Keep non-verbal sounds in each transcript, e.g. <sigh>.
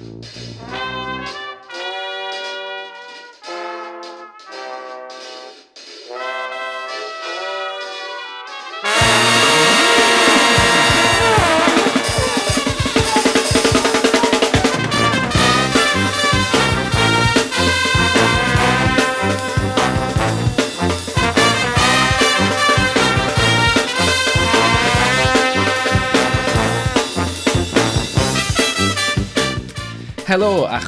Música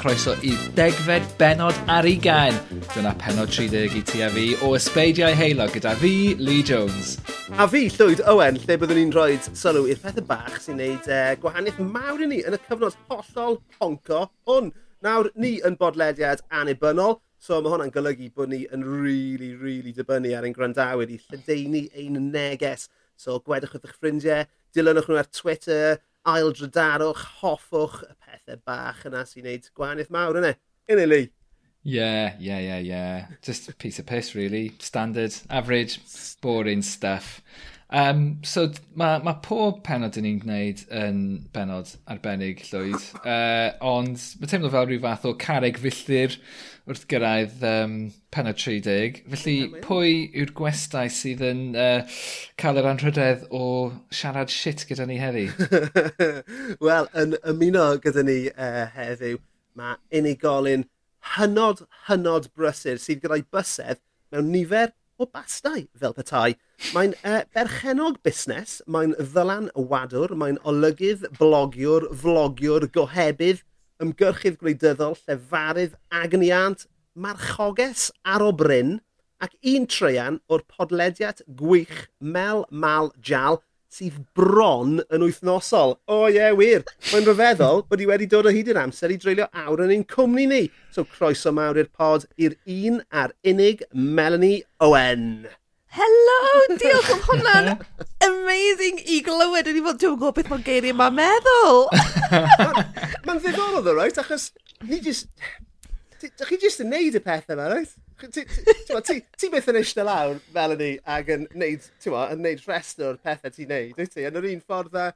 chroeso i degfed benod ar ugain. Dyna penod 30 i ti a fi o Ysbeidiau Heilo gyda fi, Lee Jones. A fi, Llwyd Owen, lle byddwn ni'n rhoi sylw i'r pethau bach sy'n neud uh, gwahaniaeth mawr i ni yn y cyfnod hollol honco hwn. Nawr, ni yn bodlediad anibynnol, so mae hwnna'n golygu bod ni yn really, really dibynnu ar ein gwrandawyr i lledeini ein neges. So gwedwch wrth eich ffrindiau, dilynwch nhw ar Twitter, aildrydarwch, hoffwch, pethau bach yna sy'n neud gwahaniaeth mawr yna. Yn ili? Yeah, yeah, yeah, yeah. Just a piece of piss, really. Standard, average, boring stuff. Um, so mae ma pob penod yn ni'n gwneud yn benod arbennig llwyd, uh, ond mae teimlo fel rhyw fath o carreg filltir wrth gyrraedd um, penod 30. Felly pwy yw'r gwestai sydd yn uh, cael yr anrhydedd o siarad shit gyda ni heddi? <laughs> Wel, yn ymuno gyda ni uh, heddiw, mae unigolyn hynod, hynod brysur sydd gyda'i bysedd mewn nifer o bastau fel petai. Mae'n uh, berchenog busnes, mae'n ddylan wadwr, mae'n olygydd, blogiwr, flogiwr, gohebydd, ymgyrchydd gwleidyddol, llefarydd, agniant, marchoges ar o bryn, ac un treian o'r podlediad gwych Mel Mal Jal, sydd bron yn wythnosol. O oh, ie, yeah, wir. Mae'n rhyfeddol bod i wedi dod o hyd i'r amser i dreulio awr yn ein cwmni ni. So croeso mawr i'r pod i'r un a'r unig Melanie Owen. Helo, diolch am hwnna'n amazing i glywed. Dwi'n fod, dwi'n gwybod beth mae'n geiriau mae'n meddwl. mae'n ddiddorol ddo, right? Achos ni jyst... Dych chi jyst yn neud y pethau yma, right? Ti byth yn eistedd lawr Melanie, yni ac yn neud, yn neud rest o'r pethau ti'n neud, wyt ti? Yn yr un ffordd dda,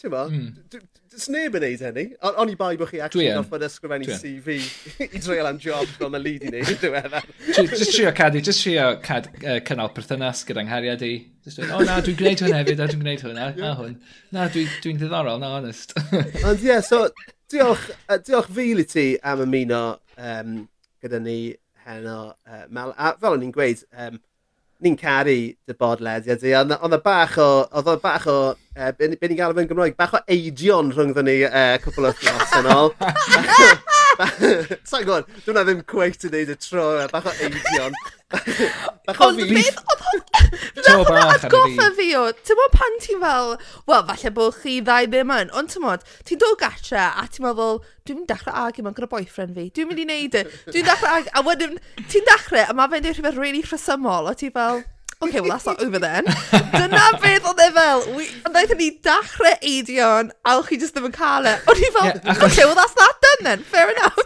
ti'n mo, hmm. dys neb yn neud hynny. O'n i bai bod chi actually goffod ysgrifennu CV i dreul am job fel mae Lee i neud yn diweddar. Just trio cadw, just trio cynnal perthynas gyda'n nghariad i. O na, dwi'n gwneud hwn hefyd, a dwi'n gwneud hwn, a hwn. Na, dwi'n ddiddorol, na, honest. Ond ie, so, diolch, uh, diolch fil i ti am ymuno um, gyda ni heno. Uh, Mal, a fel o'n i'n gweud, um, ni'n caru dy bodlediad i, ond oedd bach o, oedd bach o, uh, be ni'n galw fe'n Gymraeg, bach o eidion rhwngddyn ni uh, cwpl o fflos yn ôl. <laughs> Sa'n gwybod, dwi'n na ddim cweith i wneud y tro bach o eidion. <laughs> bach o. Ond beth, oedd hwn... <laughs> Nath hwnna atgoffa fi o, ti'n modd pan ti'n fel, wel, falle bod chi ddau ddim yn, ond ti'n modd, ti'n dod gatra a ti'n meddwl, dwi'n mynd dechrau agi mewn gyda boyfriend fi, dwi'n mynd i wneud e, dwi'n dechrau agi, a wedyn, ti'n dechrau, a mae fe'n dweud rhywbeth really rhesymol, a ti'n fel, OK, well, that's not over then. <laughs> Dyna beth oedd e fel. Wnaethon ni dachrau eidion, a o'ch chi just ddim yn cael e. O'n i fel, yeah, OK, well, that's that done then, fair enough.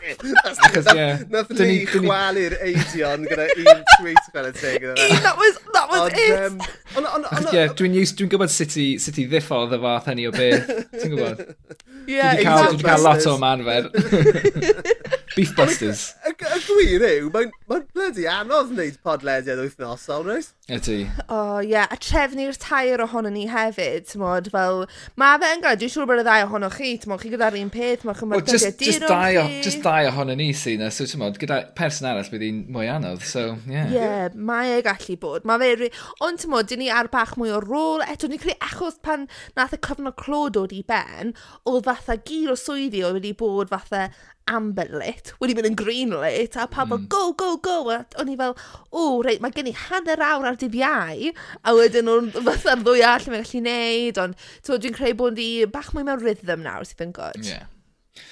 Because, yeah. Nath ni chwalu'r eidion gyda un tweet fel y teg. That was, that was on, it. Um, on, on, yeah, dwi'n dwi gwybod sut i, sut i ddiffodd y fath hynny o beth. Ti'n gwybod? Yeah, dwi cael lot o manfer. <laughs> Beefbusters. Y gwir yw, mae'n ma bloody anodd wneud podlediad wythnosol, reis. Ydy. O, oh, ie. Yeah. A trefnu'r tair ohono ni hefyd, ti'n modd, fel... Mae fe yn gael, dwi'n siŵr bod y ddau ohono chi, ti'n modd, chi gyda'r un peth, mae'n yma well, dydiau just dau, o, just dau ohono ni sy'n na, so ti'n modd, gyda person arall bydd hi'n mwy anodd, so, ie. yeah. yeah, mae e gallu bod. Mae fe, ond ti'n modd, dyn ni ar bach mwy o rôl, eto, ni'n creu achos pan nath y cyfnod clo dod i ben, oedd fatha gyr o swyddi oedd wedi bod fatha amber lit, wedi mynd yn green lit, a pawb mm. go, go, go, a o'n i fel, o, reit, mae gen i hanner awr ar dydd iau, a wedyn nhw'n <laughs> fatha'r ddwy all yn gallu neud, ond dwi'n creu bod i bach mwy mewn rhythm nawr sydd yn good. Yeah.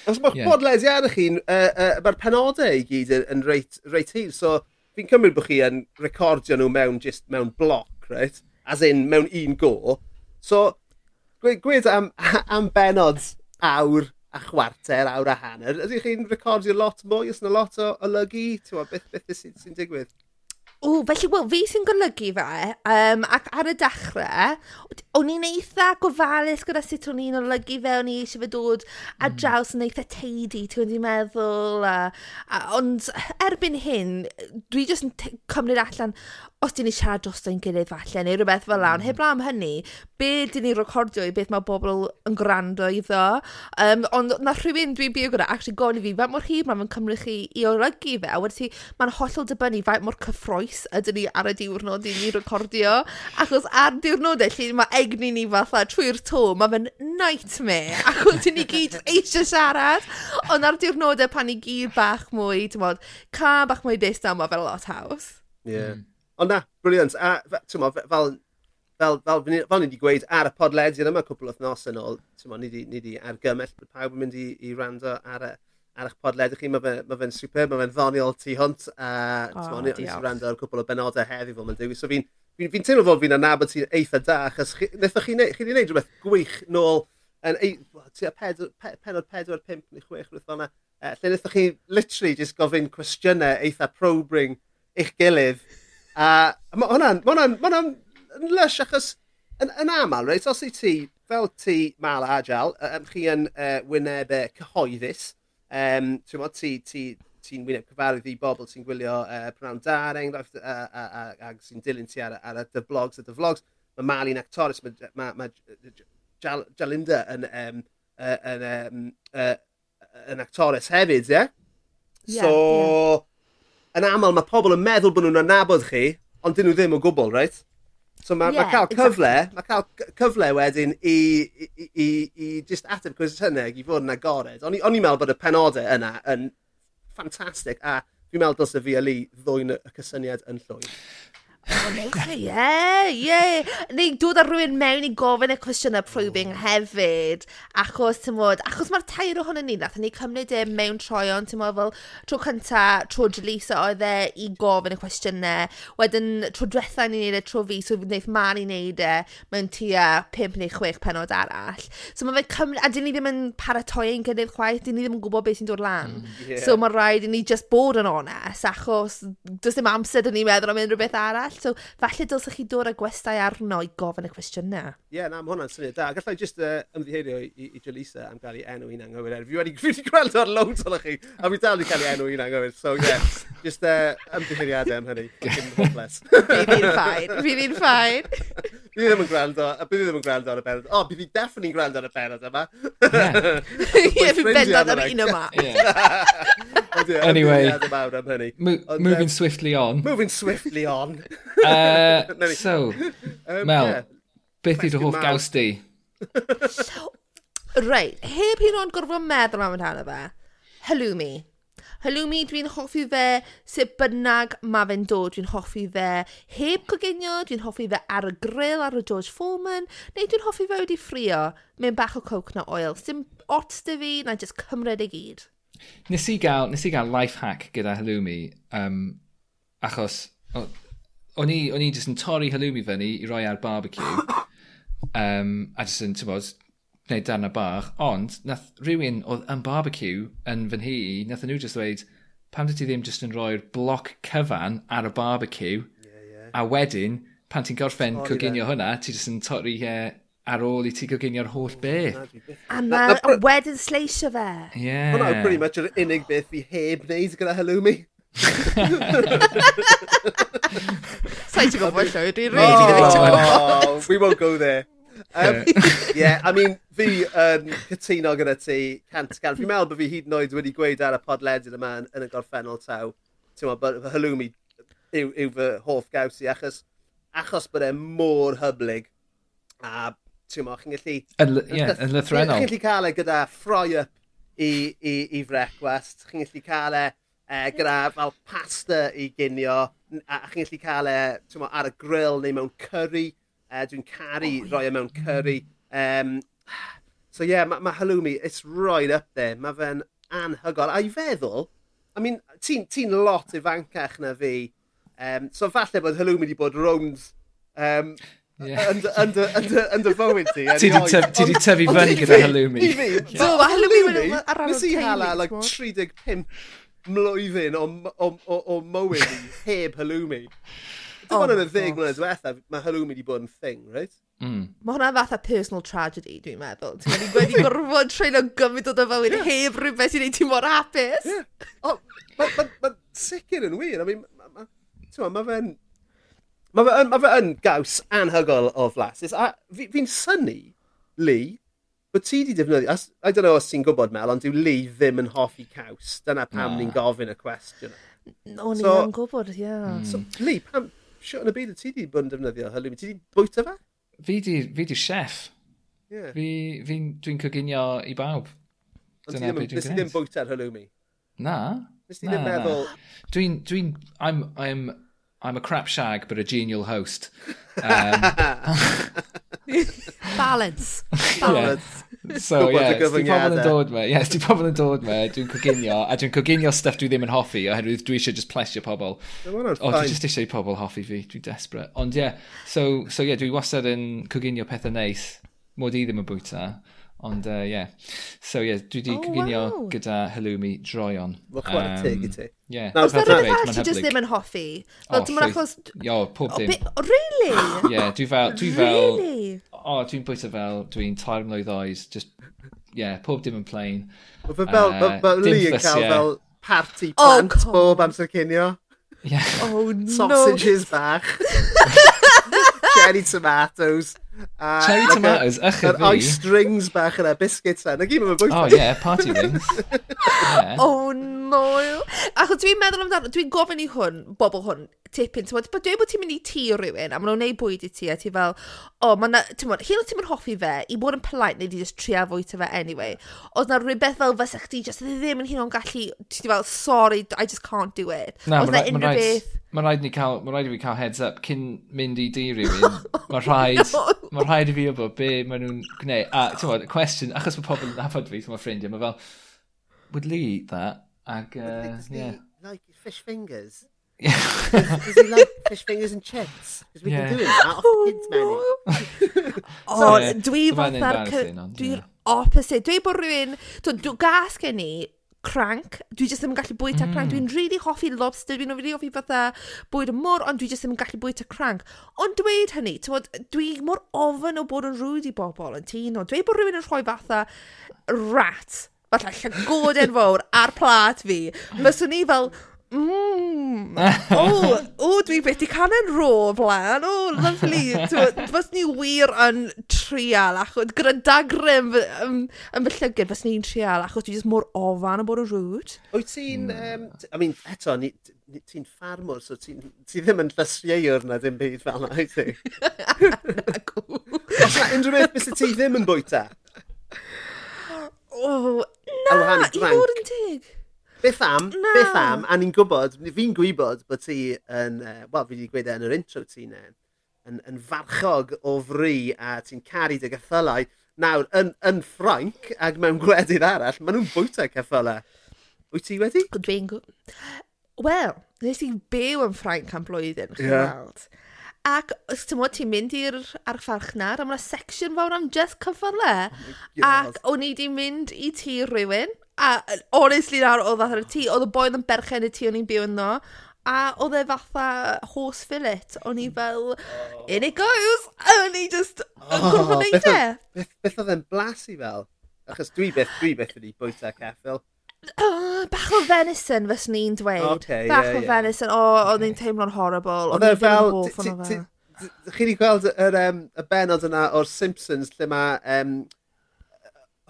Os mae'ch yeah. bodlediadau chi'n, uh, uh, mae'r penodau i gyd yn yn reit, reit hir, so fi'n cymryd bod chi yn recordio nhw mewn, just, mewn bloc, right? As in, mewn un go. So, gwed, am, <laughs> am benod awr a chwarter, awr a hanner, ydych chi'n recordio lot mwy? Os yna lot o olygu? Beth, beth sy'n sy digwydd? O, felly, wel, fi sy'n golygu fe, um, ac ar y dechrau, o'n i'n eitha gofalus gyda sut o'n i'n olygu fe, o'n i eisiau fe dod ar mm. draws yn eitha teidi, ti'n gwybod meddwl, a, a, ond erbyn hyn, dwi jyst yn cymryd allan os dyn ni siarad dros ein gilydd falle, neu rhywbeth fel mm. lan. Mm. heb am hynny, be dyn ni recordio i beth mae bobl yn gwrando iddo. Um, ond na rhywun dwi'n byw gyda, actually gofyn i fi, faint mor hir mae'n cymryd chi i olygu fe, a wedi mae'n hollol dibynnu faint mor cyffroes ydyn ni ar y diwrnod i ni recordio. Achos ar diwrnodau lle mae egni ni fatha trwy'r to, mae fe'n nightmare, <laughs> achos dyn ni gyd eisiau siarad. Ond ar diwrnodau pan ni gyd bach mwy, ti'n bod, ca bach mwy distaw, mae fe'n lot haws. Yeah. Mm. Ond na, briliant. A tymo, fel, fel, fel, fel, fel ni wedi gweud ar y podlediad yma cwpl o thnos yn ôl, mo, ni wedi argymell bod pawb yn mynd i, i rando ar y ar eich podlediad chi, mae fe'n ma fe super, mae fe'n ddoniol tu hwnt, a oh, ni wedi rando ar cwpl o benodau heddi fel mae'n dewi, so fi'n fi, fi teimlo fod fi'n anabod ti'n eitha da, achos wnaethoch chi, chi wedi gwneud rhywbeth gwych nôl yn tua penod 4, 5 neu 6 rhywbeth fel yna, Uh, eh, lle wnaethoch chi literally just gofyn cwestiynau eitha probring eich gilydd A ma' hwnna'n, ma' hwnna'n, ma' hwnna'n lysh achos yn, yn aml reit, os i ti, fel ti Mal a um, chi yn uh, wynebau cyhoeddus, um, ti'n t'mod, ti, ti, ti'n wyneb cyfarwydd i bobl sy'n gwylio uh, Pnawn Da, er enghraifft, a, a, a, ag sy'n dilyn ti ar, ar y dyflogs a dyflogs. Mae Malin Actoris, mae ma, ma, Jal, Jalinda yn, um, uh, yn, um, uh, yn actores hefyd, ie? Yeah? Yeah, so, yeah yn aml mae pobl yn meddwl bod nhw'n anabod chi, ond dyn nhw ddim o gwbl, reit? So mae yeah, ma cael cyfle, exactly. mae cael cyfle wedyn i, i, i, i, i just ateb cwestiynau i fod yn agored. O'n, i'n meddwl bod y penodau yna yn ffantastig a fi'n meddwl dylse fi a ali ddwy'n y cysyniad yn llwyr. Ie, ie. Neu dod ar rhywun mewn i gofyn y cwestiynau probing mm. hefyd. Achos, ti'n modd, achos mae'r tair ohonyn ni, nath ni cymryd e mewn troion, ti'n modd, fel tro cynta, tro Jalisa oedd e i gofyn y cwestiynau. Wedyn, tro diwethaf ni'n neud e tro fi, so wnaeth man i neud e mewn tua 5 neu 6 penod arall. So mae fe cymryd, a dyn ni ddim yn paratoi ein gynnydd chwaith, dyn ni ddim yn gwybod beth sy'n dod lan. Mm, yeah. So mae rhaid i ni just bod yn onest, achos does dim amser dyn ni'n meddwl am unrhyw beth arall arall. So, falle dylsech chi dod â gwestai arno i gofyn y cwestiynau. Ie, yeah, na, mae hwnna'n syniad da. Gallai jyst uh, ymddiheirio i, i, i Jolisa am gael ei enw hi'n anghywir. Er, fi wedi, fi wedi gweld o'r loads o'n chi, a fi dal i cael ei enw hi'n anghywir. So, ie, yeah, jyst uh, ymddiheiriadau am hynny. <laughs> Fi ni'n ffain, fi ni'n ffain. <laughs> Fi ddim yn gwrando, a bydd ddim yn gwrando ar y benod. O, bydd fi definitely yn gwrando ar y benod yma. Ie, <laughs> fi'n bendant ar un yma anyway. am hynny. Mo moving um, swiftly on. Moving swiftly on. <laughs> uh, <laughs> so, um, Mel, yeah. beth yw dy hoff gaws di? Reit, heb hyn o'n gorfod meddwl am amdano fe. Halloumi. Halloumi, dwi'n hoffi fe sut bynnag mae fe'n dod. Dwi'n hoffi fe heb coginio, dwi'n hoffi fe ar y grill, ar y George Foreman, neu dwi'n hoffi fe wedi ffrio mewn bach o coconut oil. Dim ots dy fi, na just cymryd i gyd nes i gael, nes i gael life hack gyda halloumi, um, achos o'n i, o'n i jyst yn torri halloumi fyny i roi ar barbecue, <coughs> um, a jyst yn, ti'n bod, gwneud darna bach, ond nath rhywun oedd yn barbecue yn fy nhi, nath nhw jyst dweud, pam dyd ti ddim jyst yn rhoi'r bloc cyfan ar y barbecue, yeah, yeah. a wedyn, pan ti'n gorffen coginio hwnna, ti jyst yn torri uh, ar ôl i ti goginio'r holl beth. A na, wedyn sleisio fe. Ie. Hwna pretty much yr unig beth fi heb wneud gyda halloumi. <laughs> Sa'i ti'n gofod llwyr, dwi'n really ddim yn. We won't go there. Um, <laughs> yeah, I mean, fi yn um, cytuno gyda ti cant gan. Fi'n meddwl bod fi hyd yn oed wedi gweud ar y podledyn yma yn y gorffennol taw. Ti'n meddwl, fy halloumi yw, yw fy hoff gaws i achos, achos bod e mor hyblyg a ti'n mo, chi'n gallu... Yn lythrenol. Chi'n gallu cael e gyda fry-up i, i, i frecwast, chi'n gallu cael e uh, gyda fel pasta i ginio, a chi'n gallu cael e mo, ar y grill neu mewn curry, uh, dwi'n caru oh, roi e mewn mm. curry. Um, so ie, yeah, mae ma halloumi, it's right up there, mae fe'n anhygol. A i feddwl, I mean, ti'n ti lot ifancach na fi, um, so falle bod halloumi wedi bod rownd um, yn dy fywyd ti. Ti di tyfu fyny gyda halloumi. I fi, do, a halloumi ar ran Nes i hala, like, 35 mlwyddyn o, o, o, o mywyd i heb halloumi. Dim ond oh yn y ddeg mlynedd diwetha, mae halloumi wedi bod yn thing, right? Mm. Mae hwnna'n fatha personal tragedy, dwi'n meddwl. Ti'n meddwl <laughs> wedi gorfod treulio gymryd o dy fywyd yeah. heb rhywbeth sy'n ei ti mor hapus. Yeah. Oh, Mae'n ma, ma, ma sicr yn wir. I mean, mae ma, ma fe'n Mae fe, ma fe yn gaws anhygol o flasus. A fi'n fi syni, Lee, bod ti wedi defnyddio... I don't know os ti'n gwybod Mel, ond dyw Lee ddim yn hoffi caws. Dyna pam no. ni'n gofyn y cwestiwn. No, ni so, yn gwybod, ie. Yeah. So, Lee, pam... Sio yn y byd y ti wedi bod yn defnyddio hylwy? Ti wedi bwyta fe? Fi di, fi di chef. Yeah. Fi, fi, Dwi'n coginio i bawb. Ond ti ddim, ddim bwyta'r hylwy? Na. Nes ti ddim meddwl... Dwi'n... Dwi'n... I'm, I'm I'm a crap shag, but a genial host. Um, Balance. <laughs> Balance. Yeah. So, ie, yeah, di pobl yn dod me. Ie, yeah, di pobl yn dod me. Dwi'n coginio, a dwi'n coginio stuff dwi ddim yn hoffi, oherwydd dwi eisiau just plesio pobl. O, dwi just eisiau pobl hoffi fi. Dwi'n desperate. Ond ie, yeah, so, so yeah, dwi wastad yn coginio pethau neis. Mod i ddim yn bwyta. Ond, ie. Uh, yeah. So, ie, yeah, dwi wedi oh, coginio wow. gyda halloumi droion. Wel, chwarae teg i ti. Ie. Os na rhywbeth arall ti just ddim yn hoffi? Fel, dim ond achos... Yo, pob dim. Really? <gasps> Ie, yeah, dwi fel... Dwi <gasps> fel really? O, oh, dwi'n bwyta fel, dwi'n tair mlynedd oes, just... Ie, yeah, pob dim yn plain. Fe fel, fe Lee yn cael fel party oh, plant oh, bob amser cynio. Ie. Yeah. Oh, no. Sausages bach. <laughs> Cherry tomatoes. A, Cherry like tomatoes, ych fi. Yr ice strings bach yna, biscuits yna. Na gyd mae'n bwysig. Oh yeah, party <laughs> rings. yeah. Oh no. Achos dwi'n meddwl amdano, dwi'n gofyn i hwn, bobl hwn, tipyn. Ti'n meddwl, dweud bod ti'n mynd i ti rhywun, a maen nhw'n neud bwyd i ti, a ti fel, o, oh, maen ti'n meddwl, hyn o ti'n mynd hoffi fe, i bod yn polite, neu di just tria fwy fe anyway. Oedd na rhywbeth fel fysa chdi, just ddim yn hyn o'n gallu, ti'n fel, sorry, I just can't do it. Na, mae'n rhaid. Mae rhaid, ni cael, ma rhaid i fi cael heads up cyn mynd i di rhywun. Mae rhaid, <laughs> no. ma rhaid i fi o be maen nhw'n gwneud. A ti'n bod, cwestiwn, achos mae pobl yn nabod fi, ti'n ffrindiau, mae fel, would Lee eat that? Ag, uh, yeah. Like fish fingers. Does, does he like fish fingers and chips? Because we yeah. can do that off the kids' oh, menu. o, <laughs> dwi fatha'r... Dwi'n opposite. Dwi bod rhywun... Dwi'n gas gen i crank. Dwi jyst ddim yn gallu bwyta mm. crank. Dwi'n really hoffi lobster, dwi'n really hoffi fatha bwyd y môr, ond dwi jyst ddim yn gallu bwyta crank. Ond dweud hynny, bod, dwi mor ofyn o bod yn rwyd i bobl yn tuno. Dweud bod rhywun yn rhoi fatha rat, fatha llygoden fawr ar plat fi. Fyswn ni fel, Mm. <laughs> o, o, dwi beth i canu'n ro flan. O, lovely. Fos ni wir yn trial, achos gyda dagrym yn yn fy llygyd, fos ni'n trial, achos dwi jyst mor ofan o bod yn rwyd. Wyt ti'n, um, I mean, eto, ti'n ffarmwr, so ti, ti ddim yn llysrieiwr na dim byd fel yna, wyt ti? Os na unrhyw beth bys ti ddim yn bwyta? O, na, i fod yn dig. Beth am, no. beth am, a ni'n gwybod, fi'n gwybod bod ti yn, uh, wel fi wedi gweud e yn yr intro ti ne, yn, yn farchog o fri a ti'n caru dy gathylau. Nawr, yn, yn Ffrainc ac mewn gwledydd arall, maen nhw'n bwyta ceffylau. Wyt ti wedi? Dwi'n gwybod. Wel, nes i byw yn Ffrainc am blwyddyn, chi'n yeah. weld. Ac, ti'n modd, ti'n mynd i'r ar a mae'n section fawr am just cyffylau. Oh ac o'n i di mynd i tŷ rhywun, A honestly nawr, oedd fatha yn y tŷ, oedd y boi yn berchen y tŷ o'n i'n byw yno, a oedd e fatha horse fillet. O'n i fel, oh. in it goes! A o'n i just yn oh, gwrdd yn Beth, e. Beth oedd e'n blasu fel? Achos dwi beth, dwi beth wedi bwyta ceffil. Uh, bach o venison fes ni'n dweud. Okay, bach yeah, o yeah. venison. O, oh, oedd ni'n teimlo'n horrible. Oedd e fel... Chi wedi gweld y, um, y benod yna o'r Simpsons lle mae um,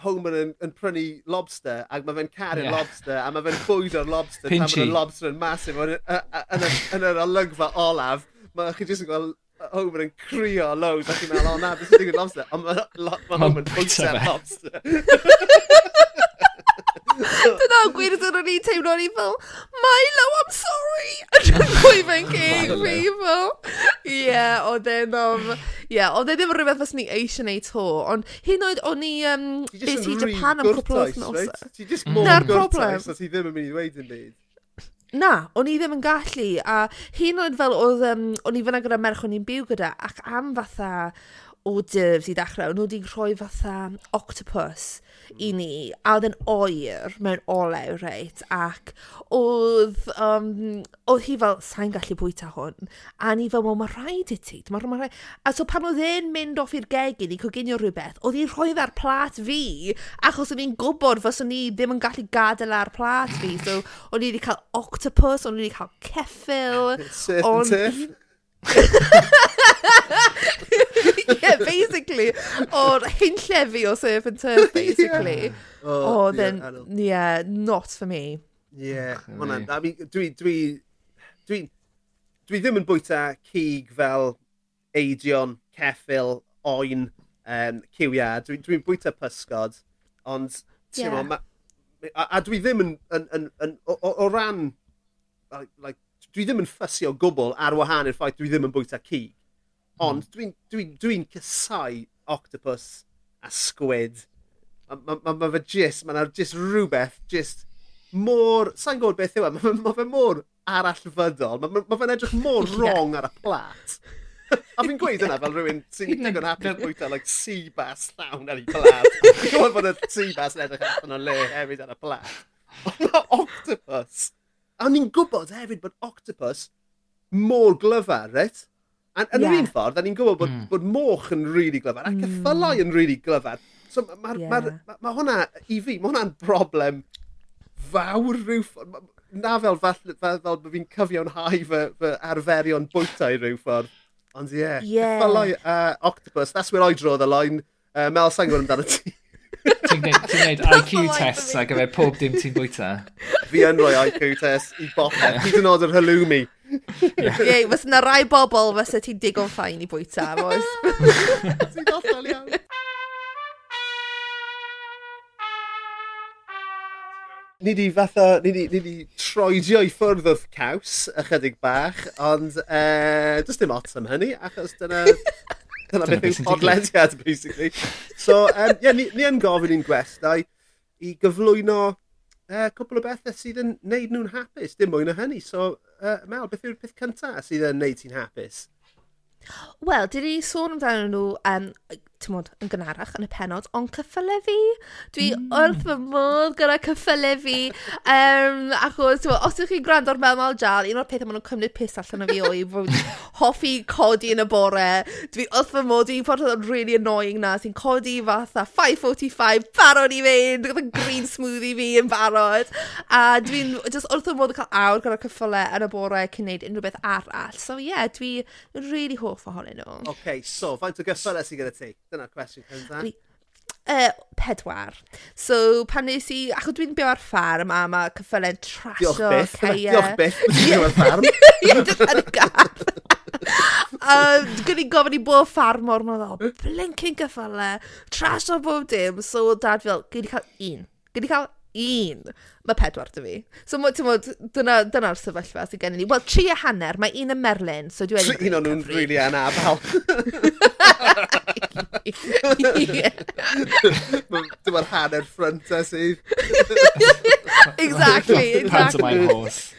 Homer yn, yn prynu lobster, ac mae fe'n caru'r yeah. lobster, a mae fe'n bwydo'r lobster, pan mae'r lobster yn masif yn, yn, yn yr olygfa olaf. Mae chi jyst yn gweld Homer yn crio loads, a chi'n meddwl, o na, beth sy'n digwydd lobster? Ond mae ma Homer yn bwyta'r lobster. <laughs> Dyna yn gwir ydyn nhw'n i'n teimlo ni fel, Milo, I'm sorry! Yn rhoi fe'n ceg fi fel. Ie, oedd e'n um, Ie, oedd e ddim yn rhywbeth fes ni eisiau neud to, ond hyn oed o'n i um, beth i Japan am cwpl o wythnosau. Ti just mm. mor gwrtais, a ti ddim yn mynd i ddweud yn byd. Na, o'n i ddim yn gallu, a hyn oed fel oedd, um, o'n i fyna gyda merch o'n i'n byw gyda, ac am fatha, hors d'oeuvres i ddechrau. Nhw wedi rhoi fatha octopus i ni, a oedd yn oer mewn olew reit, ac oedd, um, oedd hi fel, sa'n gallu bwyta hwn", a ni fel, "wel ma' rhaid i ti". Ma' ma' rhai... A so pan oedd e'n mynd off i'r gegin i coginio rhywbeth, oedd hi'n rhoi ar plat fi, achos o'n i'n gwybod fos o'n i ddim yn gallu gadael e ar plat fi. So o'n i wedi cael octopus, o'n i wedi cael ceffil. Surf and. <laughs> yeah, basically, o'r hyn llefi o surf and turf, <laughs> basically. yeah. Oh, oh then, yeah, yeah, not for me. Yeah, ma hwnna'n... I mean, dwi, dwi, dwi, dwi ddim yn bwyta cig fel eidion, ceffil, oen, um, cywiad. Dwi'n dwi, bwyta pysgod, ond, yeah. ma, a, a dwi ddim yn, yn, yn, yn o, o, ran, like, like, dwi ddim yn ffysio gwbl ar wahân i'r ffaith dwi ddim yn bwyta cig. Ond dwi'n dwi, dwi, dwi cysau octopus a squid. Mae ma, ma, ma fe jyst, mae yna jyst rhywbeth, jyst mor, sa'n gwybod beth yw e, mae ma fe mor arallfydol, mae ma, ma fe'n edrych mor <laughs> wrong ar y plat. A fi'n gweud yna fel rhywun sy'n digon hapus bwyta like, sea bass llawn ar ei plat. Fi'n gwybod bod y sea bass yn edrych allan o le hefyd ar y plat. Ond octopus. A ni'n gwybod hefyd bod octopus mor glyfar, reit? A yn yeah. yr un ffordd, ni'n gwybod bod, mm. bod moch yn rili really glyfar, ac effylau hmm. mm. yn rili really glyfar. So mae yeah. ma, ma, ma hwnna, i fi, mae hwnna'n broblem fawr rhyw ffordd. Na fel, fel, fel, fel bod fi'n cyfiawnhau fy, fy arferion bwyta i rhyw ffordd. Ond ie, yeah, yeah. ffylau uh, octopus, that's where I draw the line. Uh, Mel, sa'n gwybod amdano ti? Ti'n gwneud IQ tests ar gyfer pob dim ti'n bwyta. Fi yn rhoi IQ test i bopeth, hyd yn oed yr halloumi. Ie, fes yna rai bobl fysa ti'n digon ffain i bwyta, fos. <laughs> Ti'n gosol iawn. Ni di fatha, ni di, ni di troedio i ffwrdd o'r caws ychydig bach, ond eh, uh, does dim ots am hynny, achos dyna <laughs> Dyna beth yw podlediad, basically. So, um, yeah, ni, ni yn gofyn i'n gwestai i gyflwyno uh, cwpl o bethau sydd yn neud nhw'n hapus, dim mwy na hynny. So, uh, Mel, beth yw'r peth cyntaf sydd yn neud ti'n hapus? Wel, dyn ni sôn amdano nhw um, tymod, yn gynharach yn y penod, ond cyffyle fi. Dwi mm. wrth fy modd gyda cyffyle fi. Um, achos, tymod, os ydych chi'n gwrando'r Melmal Jal, un o'r pethau maen nhw'n cymryd pus allan o fi o'i fod <laughs> hoffi codi yn y bore. Dwi wrth fy modd, dwi'n ffordd o'n really annoying na, sy'n codi fatha 5.45, barod i fynd, gyda green smoothie fi yn barod. A dwi'n just wrth fy modd cael awr gyda cyffyle yn y bore cyn neud unrhyw beth arall. So ie, yeah, dwi'n really hoff ohonyn nhw. OK, so, faint o gyffyle sy'n gyda ti? Dyna'r cwestiwn cyntaf. Uh, pedwar. So, pan nes i... Achos dwi'n byw ar ffarm a mae cyffylen trasio... Diolch byth. Ceia. Diolch byth. Dwi'n byw ar ffarm. Ie, dwi'n ar gath. A gwyn i'n gofyn i bod ffarm o'r mwyn o, blincyn gyffyle, trash o bob dim. So, dad fel, gyd i cael un. Gyd i cael un, mae pedwar dy fi. So, mo, ti'n modd, dyna'r dyna sefyllfa sydd gen i ni. Wel, tri a hanner, mae un yn Merlin, so dwi wedi... Un o'n nhw'n rili anabal. <laughs> <laughs> Dyma'r hanner ffrynt a sydd. Exactly, exactly. Pantomime horse.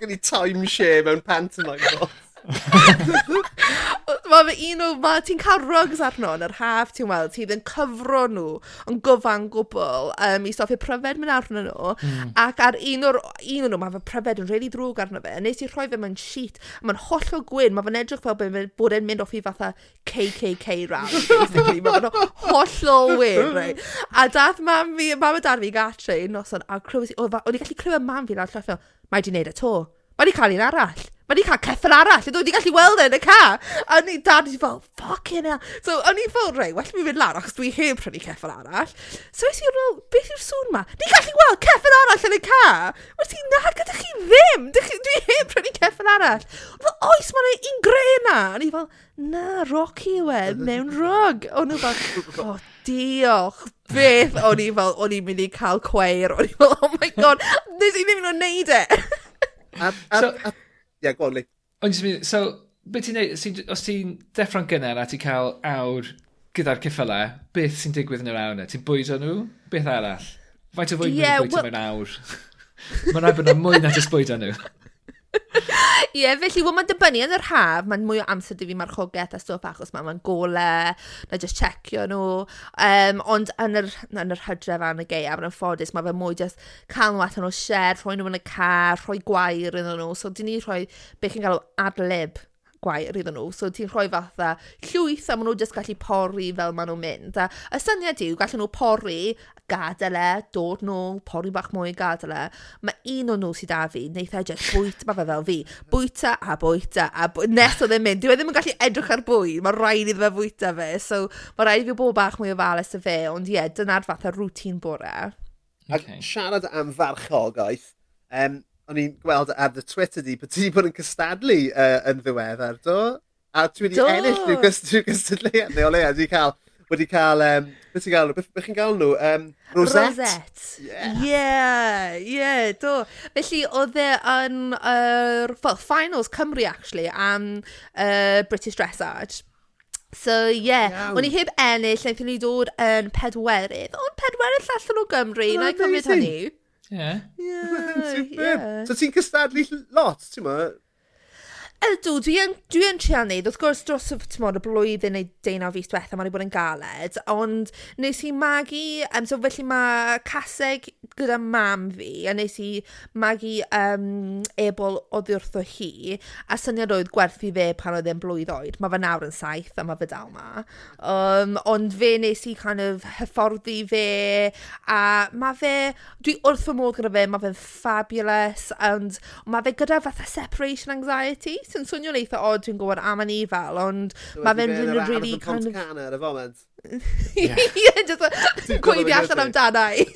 Gen i timeshare mewn pantomime horse. <laughs> Mae fe un o... Mae ti'n cael rugs arno yn yr haf, ti'n weld, ti yn cyfro nhw yn gyfan gwbl um, i stopio pryfed mynd arno nhw. Mm. Ac ar un o'r un o nhw, mae fe pryfed yn really drwg arno fe. Nes i rhoi fe mewn sheet, mae'n holl o gwyn, mae fe'n edrych fel bod e'n mynd off i fatha KKK rap, basically. mae fe'n holl o wyn, right? A dath mam fi, mam a dad fi gatre un noson, a clywed, o'n i gallu clywed mam fi lawr llall fel, mae di wneud y to. Mae wedi cael un arall. Mae wedi cael ceffyl arall. Ydw wedi gallu weld e yn y ca. A ni dad wedi fel, ffucking hell. So, o'n i fel, rei, well mi fynd lan, achos dwi heb prynu ceffyl arall. So, es i'n rôl, beth yw'r sŵn ma? Ni gallu weld ceffyl arall yn y ca. Wel ti, na, gyda chi ddim. Dwi heb prynu ceffyl arall. Fel, oes, mae'n un gre na. A ni fel, na, Rocky yw e, mewn rog. O'n nhw fel, o, diolch, beth o'n i fel, o'n i'n mynd i cael cweir, o'n i fel, oh my god, nes i ddim yn o'n neud e. A, a, so, a, yeah, go on, Lee. Ond, so, beth ti'n neud, os ti'n deffro'n gynnar a ti'n cael awr gyda'r cyffylau, beth sy'n digwydd yn yr awr yna? E? Ti'n bwydo nhw? Beth arall? Faint o fwy yeah, nhw'n bwydo well... mewn awr? Mae'n rhaid bod yna mwy na jyst bwydo nhw. <laughs> Ie, yeah, felly, wel, mae'n dibynnu yn yr haf, mae'n mwy o amser da fi marchogaeth a stwff achos mae mae'n golau, na just checio nhw. Um, ond yn yr, yn yr hydref a'n y geiaf, yn ffodus, mae fe mwy just cael nhw allan o sied, rhoi nhw yn y car, rhoi gwair iddyn nhw. So, dyn ni rhoi beth chi'n galw adlib gwair iddyn nhw. So ti'n rhoi fatha llwyth a maen nhw jyst gallu pori fel maen nhw'n mynd. A y syniad yw, gallen nhw pori, gadael e, dod nôl, pori bach mwy, gadael e. Mae un o nhw sydd â fi, wneud e jyst bwyta, mae fe fel fi, bwyta a bwyta a bwyta. Nes o ddim mynd, dwi e ddim yn gallu edrych ar bwyd. mae rhaid iddo fe bwyta fe. So mae rhaid i fi bod bach mwy o falus y fe, ond ie, yeah, dyna'r fatha rŵtín bore. Okay. A siarad am farchogaeth, um, o'n i'n gweld ar dy Twitter di, bod ti bod yn cystadlu uh, yn ddiweddar, do? A dwi wedi ennill nhw drwy gystadleuad, neu o leia, wedi cael wedi cael, um, beth ti'n gael nhw? Beth chi'n gael nhw? Um, Rosette? Rosette. Yeah. yeah. yeah, do. Felly, oedd e yn uh, finals Cymru, actually, am uh, British Dressage. So, ie, yeah, o'n i heb ennill, wnaethon ni dod yn pedwerydd, ond pedwerydd allan o Gymru, oh, na i cymryd hynny. Yeah. Yeah. yeah. So ti'n cystadlu lot, ti'n ma? Ydw, dwi yn, dwi yn trial wneud. Wrth gwrs, dros y timod, y blwyddyn neu deunaw fus diwethaf, mae'n bod yn galed, ond nes i magu, um, so felly mae caseg gyda mam fi, a nes i magu um, ebol oddi wrtho hi, a syniad oedd gwerthu fe pan oedd e'n blwydd oed. Mae fe nawr yn saith, a mae fe dal 'ma. um, ond fe nes i kind of hyfforddi fe, a mae fe... Dwi wrth fy modd gyda fe, mae fe'n fabulous, ond mae fe gyda fatha separation anxiety jyst yn swnio'n eitha odd dwi'n gwybod am yn fel, ond mae fe'n rhywun really kind of... Cana ar y foment. <laughs> Ie, jyst gweiddi allan amdana i.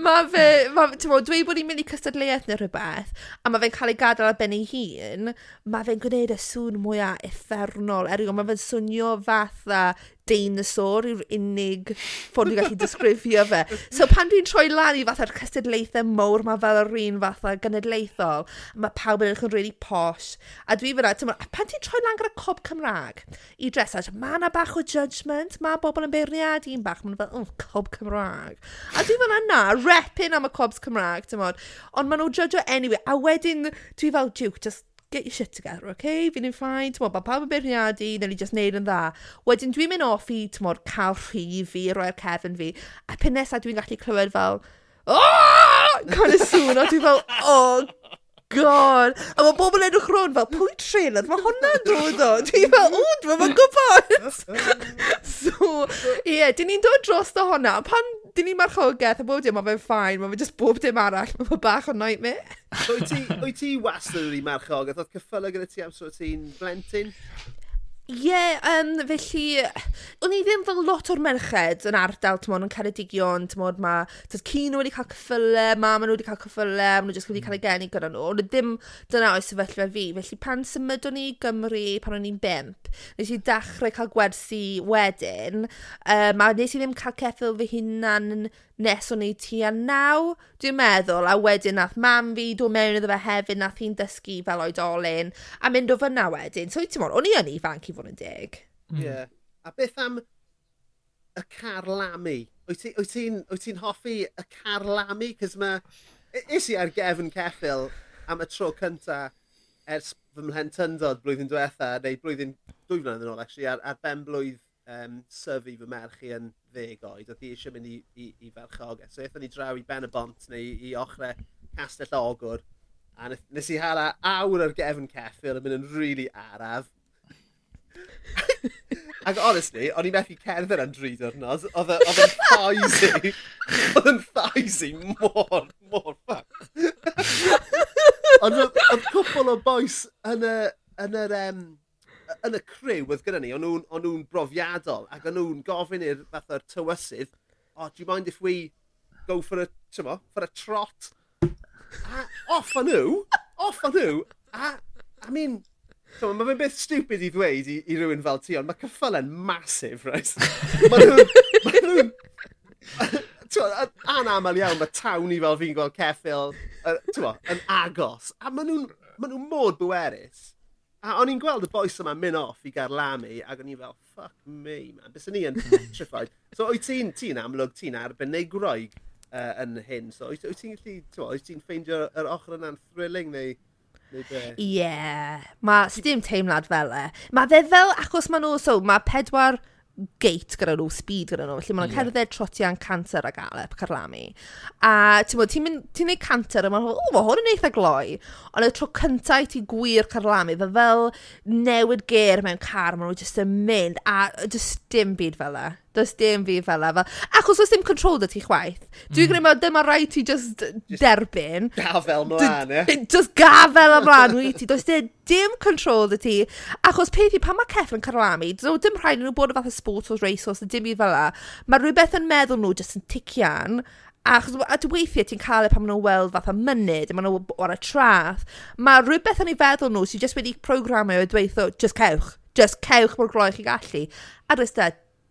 Mae fe, ti'n bod, dwi bod i'n mynd i cystadleuaeth neu rhywbeth, a mae fe'n cael ei gadael ar ben ei hun, mae fe'n gwneud y sŵn mwyaf effernol, erioed mae fe'n swnio fatha deinosor yw'r unig ffordd dwi'n gallu disgrifio fe. So pan dwi'n troi lan i fatha'r cystadlaethau mowr mae fel yr un fatha genedlaethol, mae pawb yn edrych yn really posh. A dwi fyna, tyma, pan ti'n troi lan gyda cob Cymraeg i dressage, mae yna bach o judgment, mae bobl yn beirniadu'n bach, mae'n fel, oh, cob Cymraeg. A dwi fyna na, repin am y cobs Cymraeg, ti'n Ond maen nhw'n judge anyway. A wedyn, dwi fel, Duke, just get your shit together, okay? Fi'n un ffain, ti'n modd, pawb yn beirniadu, neu ni just neud yn dda. Wedyn dwi'n mynd off i, ti'n modd, cael rhi fi, roi'r cefn fi, a pen nesaf dwi'n gallu clywed fel, oh! kind of sŵn, a dwi'n fel, oh, god. A mae bobl edrych rôn fel, pwy trailer? Mae hwnna'n dod o. Dwi'n fel, o, dwi'n gwybod. <laughs> so, ie, yeah, dyn ni'n dod dros o hwnna. Pan dyn ni marchogaeth a bob dim, mae fe'n ffain, mae fe just bob dim arall, mae fe bach o nightmare. Wyt ti, wyt ti wastad wedi marchogaeth? Oedd cyffyla gyda ti am sort ti'n blentyn? Ie, yeah, um, felly o'n i ddim fel lot o'r merched yn ardal, ti'n modd, yn Ceredigion, timod, ma' tibod ci nhw wedi cael cyffylau, mam nhw wedi cael cyffylau, maen nhw jyst wedi cael ei geni gyda nhw. Ond ddim dyna oes sefyllfa fi, felly pan symudon ni i Gymru pan o'n i'n bimp, nes i dechrau cael gwersi wedyn, um, a nes i ddim cael ceffil fy hunan nes o'n i a naw, dwi'n meddwl, a wedyn nath mam fi dod mewn iddo fe hefyd, nath hi'n dysgu fel oedolyn, a mynd o fyna wedyn. So, ti'n o'n i yn ifanc i fod fod yn deg. Hmm. Ie. Mm. Yeah. A beth am y carlamu? Wyt ti'n ti, hoffi y carlamu? Cys mae... Is i ar gefn ceffil am y tro cynta ers fy mhlentyndod blwyddyn diwetha, neu blwyddyn dwy flynedd yn ôl, actually, ar, ar ben blwydd um, syfu fy merch i yn ddeg oed, oedd hi eisiau mynd i, i, i ferchog. So eithon ni draw i Ben y Bont neu i ochrau Castell Ogwr, a nes i hala awr ar gefn ceffil yn mynd yn rili really araf. Ac honestly, o'n i methu cerdded yn dri diwrnod, oedd yn thais oedd yn thais mor, mor ffac. Ond oedd cwpl o boes yn y, yn yr, um, yn y criw oedd gyda ni, o'n nhw'n brofiadol, ac o'n nhw'n gofyn i'r fath o'r tywysydd, oh, do you mind if we go for a, tymo, for a trot? A off o'n nhw, off o'n nhw, a, I mean, So, mae fe'n beth stupid i ddweud i, i rywun fel ti, ond mae cyffylen masif, right? mae nhw'n... anaml iawn, mae tawn i fel fi'n gweld ceffil uh, yn agos. A mae nhw'n ma nhw mod bwerus. A o'n i'n gweld y boes yma mynd off i gael lamu, ac o'n i fel, fuck me, man. Bys ni yn <laughs> petrified. so, o'i ti'n ti amlwg, ti'n arbenigroig uh, yn hyn. So, o'i ti'n gallu, ti'n ffeindio'r ochr yna'n thrilling neu Ie. yeah. Mae sdim teimlad fel e. Mae fe fel, achos mae nhw, so mae pedwar gate gyda nhw, speed gyda nhw. Felly maen nhw'n yeah. cerdded trotian canter ag Alep Carlami. A ti'n bod, ti'n mynd, ti'n neud canter a maen nhw'n, o, mae hwn yn eitha gloi. Ond y tro cyntaf i ti gwir Carlami, fe fel newid ger mewn car, maen nhw jyst yn mynd a jyst dim byd fel e. Does dim fi fel efo. Achos oes dim control dy ti chwaith. Dwi'n mm. gwneud dyma rhaid ti just just derbyn. Gafel mlaen, ie? <laughs> Just gafel ymlaen, wyt ti. Does dim control dy ti. Achos peth i, pan mae Ceff yn carlamu, so dim rhaid nhw bod yn fath o sports o racehorse, dim i fel la. Mae rhywbeth yn meddwl nhw just yn tician. Achos a dy weithiau ti'n cael e pan maen nhw'n weld fath fatha mynydd, maen nhw o'r y traeth. Mae rhywbeth yn ei feddwl nhw sy'n just wedi programio i dweud, just cewch, just cewch mor gloi chi gallu. A dwi'n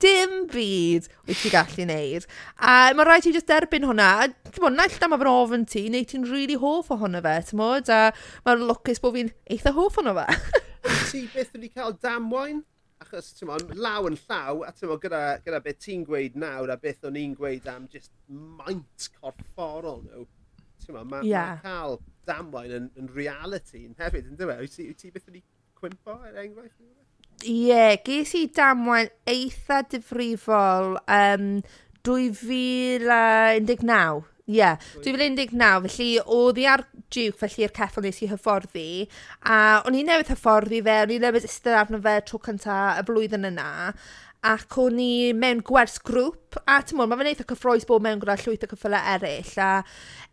dim byd wyt ti'n gallu wneud. A mae rhaid ti just derbyn hwnna. A ti'n bod, naill am efo'n ofyn ti, neu ti'n rili really hoff ohono fe, ti'n bod? A mae'n lwcus bod fi'n eitha hoff ohono fe. <laughs> ti beth wedi cael damwain? Achos, ti'n bod, law yn llaw, a ti'n bod, gyda, gyda beth ti'n gweud nawr, a beth o'n i'n gweud am just maint corfforol nhw. Ti'n bod, mae'n yeah. ma cael damwain yn, yn reality yn hefyd, yn dweud? Wyt ti, wyt beth wedi cwympo, er enghraifft? Ie, ges i damwain eitha difrifol um, 2019. Ie, yeah, 2019 felly oedd i ar Duke i'r ceffel nes i hyfforddi a o'n i newydd hyfforddi fe, o'n i newydd ystod arno fe tro cyntaf y flwyddyn yna ac o'n i mewn gwers grŵp a timod, mae fe'n eitha cyffroes bod mewn gyda llwyth o ceffylau eraill, a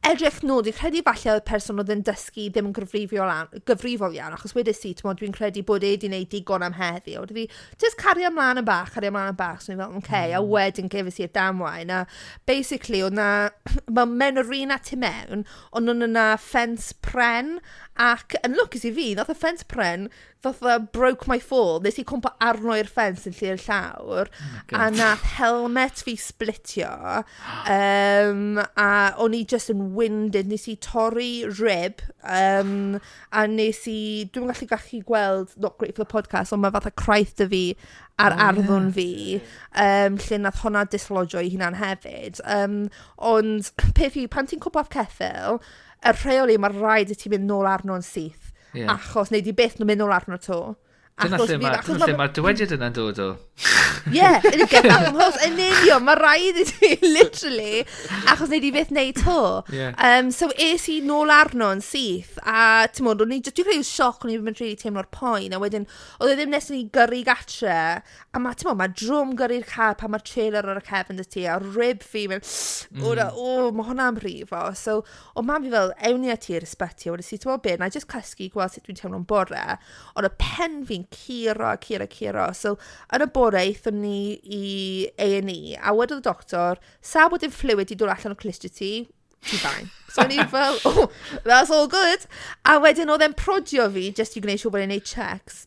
edrych nôl, dwi'n credu falle oedd person oedd yn dysgu ddim yn gyfrifol, an, gyfrifol iawn, achos wedys i, timod, dwi'n credu bod e wedi gwneud digon am heddi, oedd fi, just cario ymlaen yn bach, cario ymlaen yn bach, so ni'n fel, okay, a mm. wedyn gefis i'r damwain, a basically, oedd na, <clears throat> mae at i mewn, ond oedd yna ffens pren, ac yn lwcus i fi, ddoth y ffens pren, ddoth y broke my fall, nes i cwmpa arno i'r ffens yn lle'r llawr, oh, a nath helmet fi splitio um, a o'n i just yn winded. nes i torri rib um, a nes i... dwi'n gallu gallu gweld not great for the podcast ond mae fatha craith dy fi ar oh, arddwn yeah. fi um, lle nath hwnna dislodio i hunan hefyd. Um, ond <clears throat> peth i, pan ti'n cwympo ceffil, y rheoli yw mae rhaid i ti mynd nôl arno'n syth, yeah. achos neu di beth nhw'n mynd nôl arno 'to. Dyna lle mae'r ma, ma dywediad yna'n dod o. Ie, yeah, yn y gyfnod ymhos, yn union, <laughs> mae rhaid i ti, <laughs> literally, achos wneud i beth neud to. Yeah. Um, so es i nôl arno yn syth, a ti'n mwyn, dwi'n credu sioc, o'n i'n mynd rili teimlo'r poen, a wedyn, oedd e ddim nes i gyrru gatre, a mae, ti'n mwyn, mae drwm gyrru'r car pan mae'r trailer ar y cefn dy ti, a rib fi, mae'n, mm. o, o, mae hwnna'n brifo. So, o mam fi fel, ewn i a i'r ysbyty, a wedi si, ti'n mwyn, be, na i just cysgu gweld sut dwi'n teimlo'n bore, ond y pen fi'n curo, curo, curo. So, yn y bore, eithon ni i A&E, a wedodd y doctor, sa bod dim fluid i dod allan o clistio ti, ti'n fine. So, ni <laughs> fel, oh, that's all good. A wedyn oedd e'n prodio fi, just i gwneud siŵr bod e'n neud checks.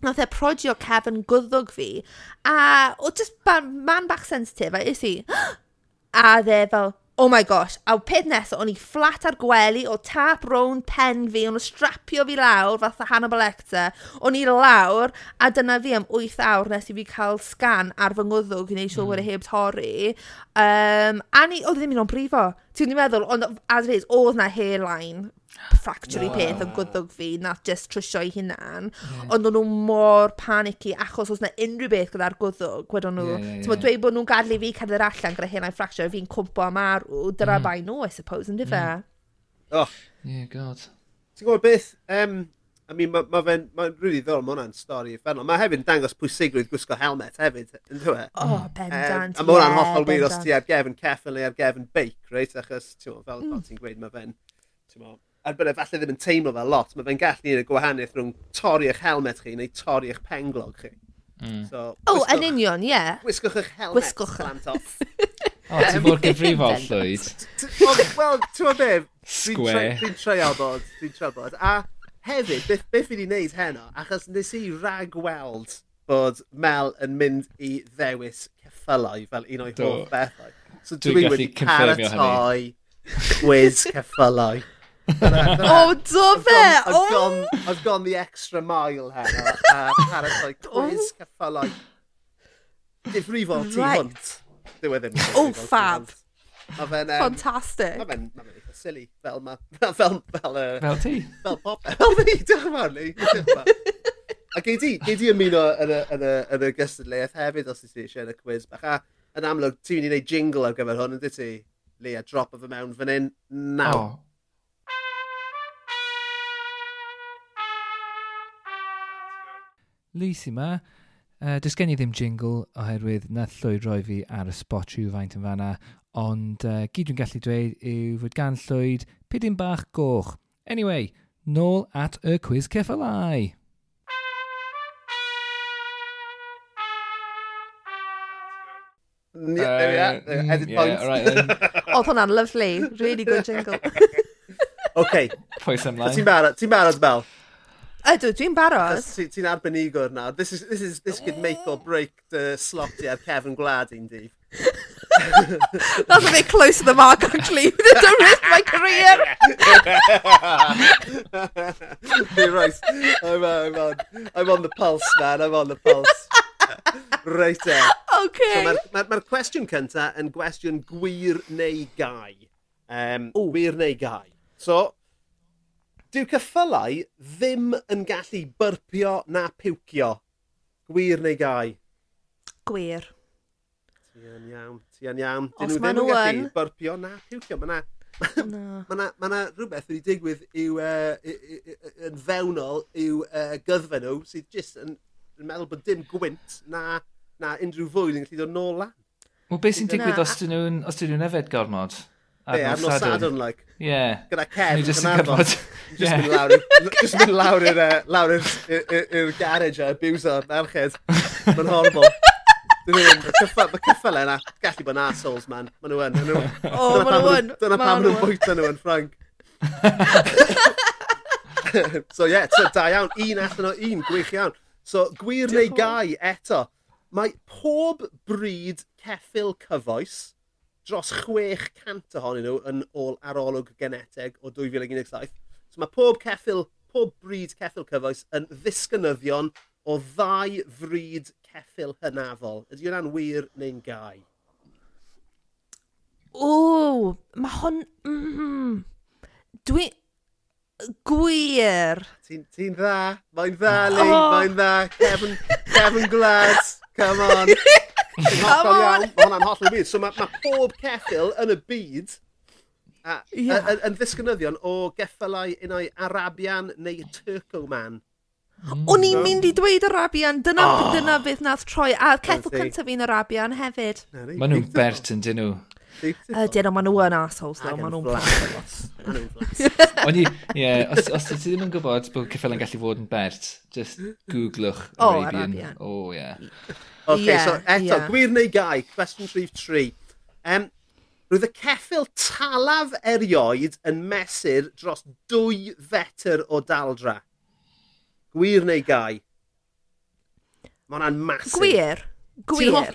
Nath e prodio cefn gwddwg fi, a oedd just man bach sensitif, a is i, <gasps> a dde fel, Oh my gosh, a peth nesaf, o'n i fflat ar gwely o tap rown pen fi, o'n strapio fi lawr fatha Hannibal Lecter, o'n i lawr, a dyna fi am 8 awr nes i fi cael sgan ar fy ngwddwg i wneud siŵr bod e heb torri. Um, a ni, oedd ddim yn o'n brifo, ti'n meddwl, ond as it is, oedd na hairline ffracture no, peth yn gwddwg fi na just jyst i hunan. Yeah. Ond o'n nhw mor panicky achos os na unrhyw beth gyda'r gwddwg, gwedon nhw, yeah, yeah, yeah. dweud bod nhw'n gadlu fi cerdded allan gyda hyn a'i ffracture, fi'n cwmpo am arw, dyna mm. bai nhw, I suppose, yn fe? Yeah. Mm. Oh. Yeah, god. Ti'n gwybod beth, um, I mean, mae'n ma ma, ma rili really ddol, mae hwnna'n stori effernol. Mae hefyd yn dangos pwysigrwydd gwisgo helmet hefyd, yn dwi? Oh, bendant, um, A mae hwnna'n hollol wir os ti ar mm. gefn ceffel neu ar gefn beic, reit? Achos, ti'n fel mm. ti'n gweud, mae fe'n, ti'n ar bod e falle ddim yn teimlo fel lot, mae fe'n gallu neud y gwahaniaeth rhwng torri eich helmet chi neu torri eich penglog chi. Mm. So, o, oh, yn union, ie. Yeah. Wisgwch eich helmet, Wisgwch plant off. o, ti'n bod gyfrifol, Llwyd. Wel, ti'n bod beth, dwi'n treabod, dwi'n treabod. A hefyd, beth, beth fi wedi wneud heno, achos nes i ragweld bod Mel yn mynd i ddewis ceffylau fel un o'i hoff bethau. So dwi'n dwi wedi paratoi quiz ceffylau o, do fe! I've gone, I've, gone, I've gone the extra mile, Heno. Uh, uh Parasite quiz, ceffylau. Difrifol ti hwnt. Dyw e ddim. O, fab! A fe'n... Um, Fantastic. A fe'n eitha silly, fel ma. Fel... Fel, uh, fel ti. Fel pop. <laughs> Fel fi, diolch yn fawr ni. <laughs> A gei di, gei di ymuno yn y, yn y, yn y gystadleuaeth hefyd os ti eisiau yn y quiz bach. A yn amlwg, ti'n mynd i wneud jingle ar gyfer hwn, ydy ti? Lea, drop of y mewn fan hyn, naw. Oh. Lys yma. Uh, does gen i ddim jingle oherwydd na llwyd roi fi ar y spot rhyw faint yn fanna, ond uh, gyd dwi'n gallu dweud yw fod gan llwyd pidyn bach goch. Anyway, nôl at y cwiz ceffylau. Yeah, there we are. There we. Edit yeah, points. Right, then. <laughs> Oedd hwnna'n lyflu. Really good jingle. <laughs> OK. Pwys ymlaen. Ti'n barod, ti'n barod, Mel? Ydw, dwi'n baros. Ti'n ti arbenigwr nawr. This, is, this, is, this could oh. make or break the slot i ar Kevin Gwlad un. <laughs> That's a bit close to the mark, actually. <laughs> Don't risk my career. <laughs> You're right. I'm, I'm, on, I'm on the pulse, man. I'm on the pulse. Reit e. Eh. Okay. So Mae'r ma, ma cwestiwn cyntaf yn gwestiwn gwir neu gai. Um, gwir neu gai. So, Dyw cyffylau ddim yn gallu byrpio na piwcio. Gwir neu gau? Gwir. Ti yn iawn, ti yn iawn. Dyn nhw ddim yn gallu yn... byrpio na piwcio. Mae na, no. <laughs> ma na, ma na rhywbeth wedi digwydd yw, uh, i, i, i, yn fewnol yw uh, gyddfa nhw sydd jyst yn, yn meddwl bod dim gwynt na, na unrhyw fwyd yn gallu dod nôl lan. Wel, beth sy'n digwydd os dyn nhw'n yfed gormod? Be, ar nos Sadwrn, like. Yeah. Gyda Kev, yn arfod. Just mynd lawr, <laughs> just mynd lawr i'r uh, lawr i'r garage a abuser merched. Mae'n horrible. Mae cyffel yna, gallu bod yn assholes, man. Mae nhw yn. <laughs> O, mae nhw yn. Dyna pam nhw'n bwyta nhw yn Ffranc. <laughs> so ie, yeah, so, da iawn. Un allan o un, gwych iawn. So, gwir neu gai eto. Mae pob bryd ceffil cyfoes dros 600 ohonyn nhw yn ôl arolwg geneteg o 2017. So mae pob ceffil, pob bryd ceffil cyfoes yn ddisgynyddion o ddau fryd ceffil hynafol. Ydy hwnna'n wir neu'n gau? O, mae hon... Mm, dwi... Gwir. Ti'n ti dda. Mae'n dda, Lee. Oh. Mae'n dda. Kevin, Kevin Glad. Come on. <laughs> Come on! Mae hwnna'n hollol wir. So mae ma pob ceffil yn y byd a, yeah. yn ddisgynyddion o geffylau unai Arabian neu Turcoman. Mm. O'n i'n mynd i dweud Arabian, dyna, oh. dyna beth nath troi, a ceffil cyntaf fi'n Arabian hefyd. Maen nhw'n bert yn dyn nhw. Ydyn, ond maen nhw yn assholes, ddo. Maen nhw'n blas. <laughs> <laughs> Ond i, ie, os, os ti ddim yn gwybod bod cyffel yn gallu fod yn bert, just googlwch <gasps> Arabian. O, ie. OK, so eto, yeah. gwir neu gau, cwestiwn rhif 3. Um, Roedd y ceffil talaf erioed yn mesur dros dwy fetr o daldra. Gwir neu gau? Mae hwnna'n masif. Gwir. Gwir.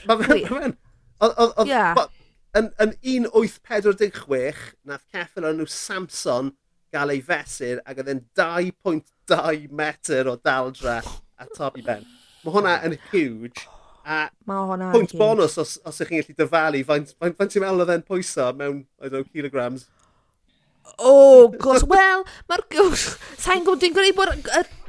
Gwir. Oedd yn, yn 1846, nath ceffyl o'n nhw Samson gael ei fesur ac oedd e'n 2.2 metr o daldra a top i ben. Mae hwnna yn huge. A Mae hwnna Pwynt bonus os, os ych chi'n gallu dyfalu, faint, faint, faint ti'n meddwl oedd e'n pwyso mewn, I don't know, kilograms? Oh, gos. Wel, mae'r gws... Sa'n gwybod, dwi'n gwneud bod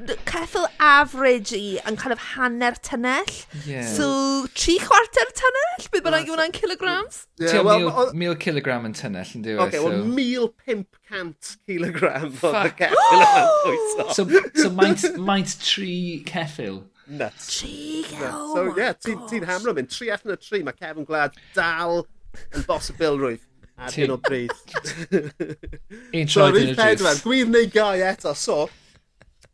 y ceffil average i yn kind of hanner tynnell. Yeah. So, tri chwarter tynnell? Bydd bynnag yw hwnna'n kilograms? Yeah, well, mil, mil kilogram yn tynnell, yn diwy. E, okay, well, mil pimp cant kilogram oedd y ceffyl yna'n <gasps> pwyso. So, so maint, maint tri ceffil? Nuts. Tri, oh So, yeah, ti'n ti hamro mynd. Tri allan o tri, mae Kevin Glad dal yn bosibilrwydd ar hyn o bryd. Un <laughs> so, y pedwar, gwir neu gau eto. So,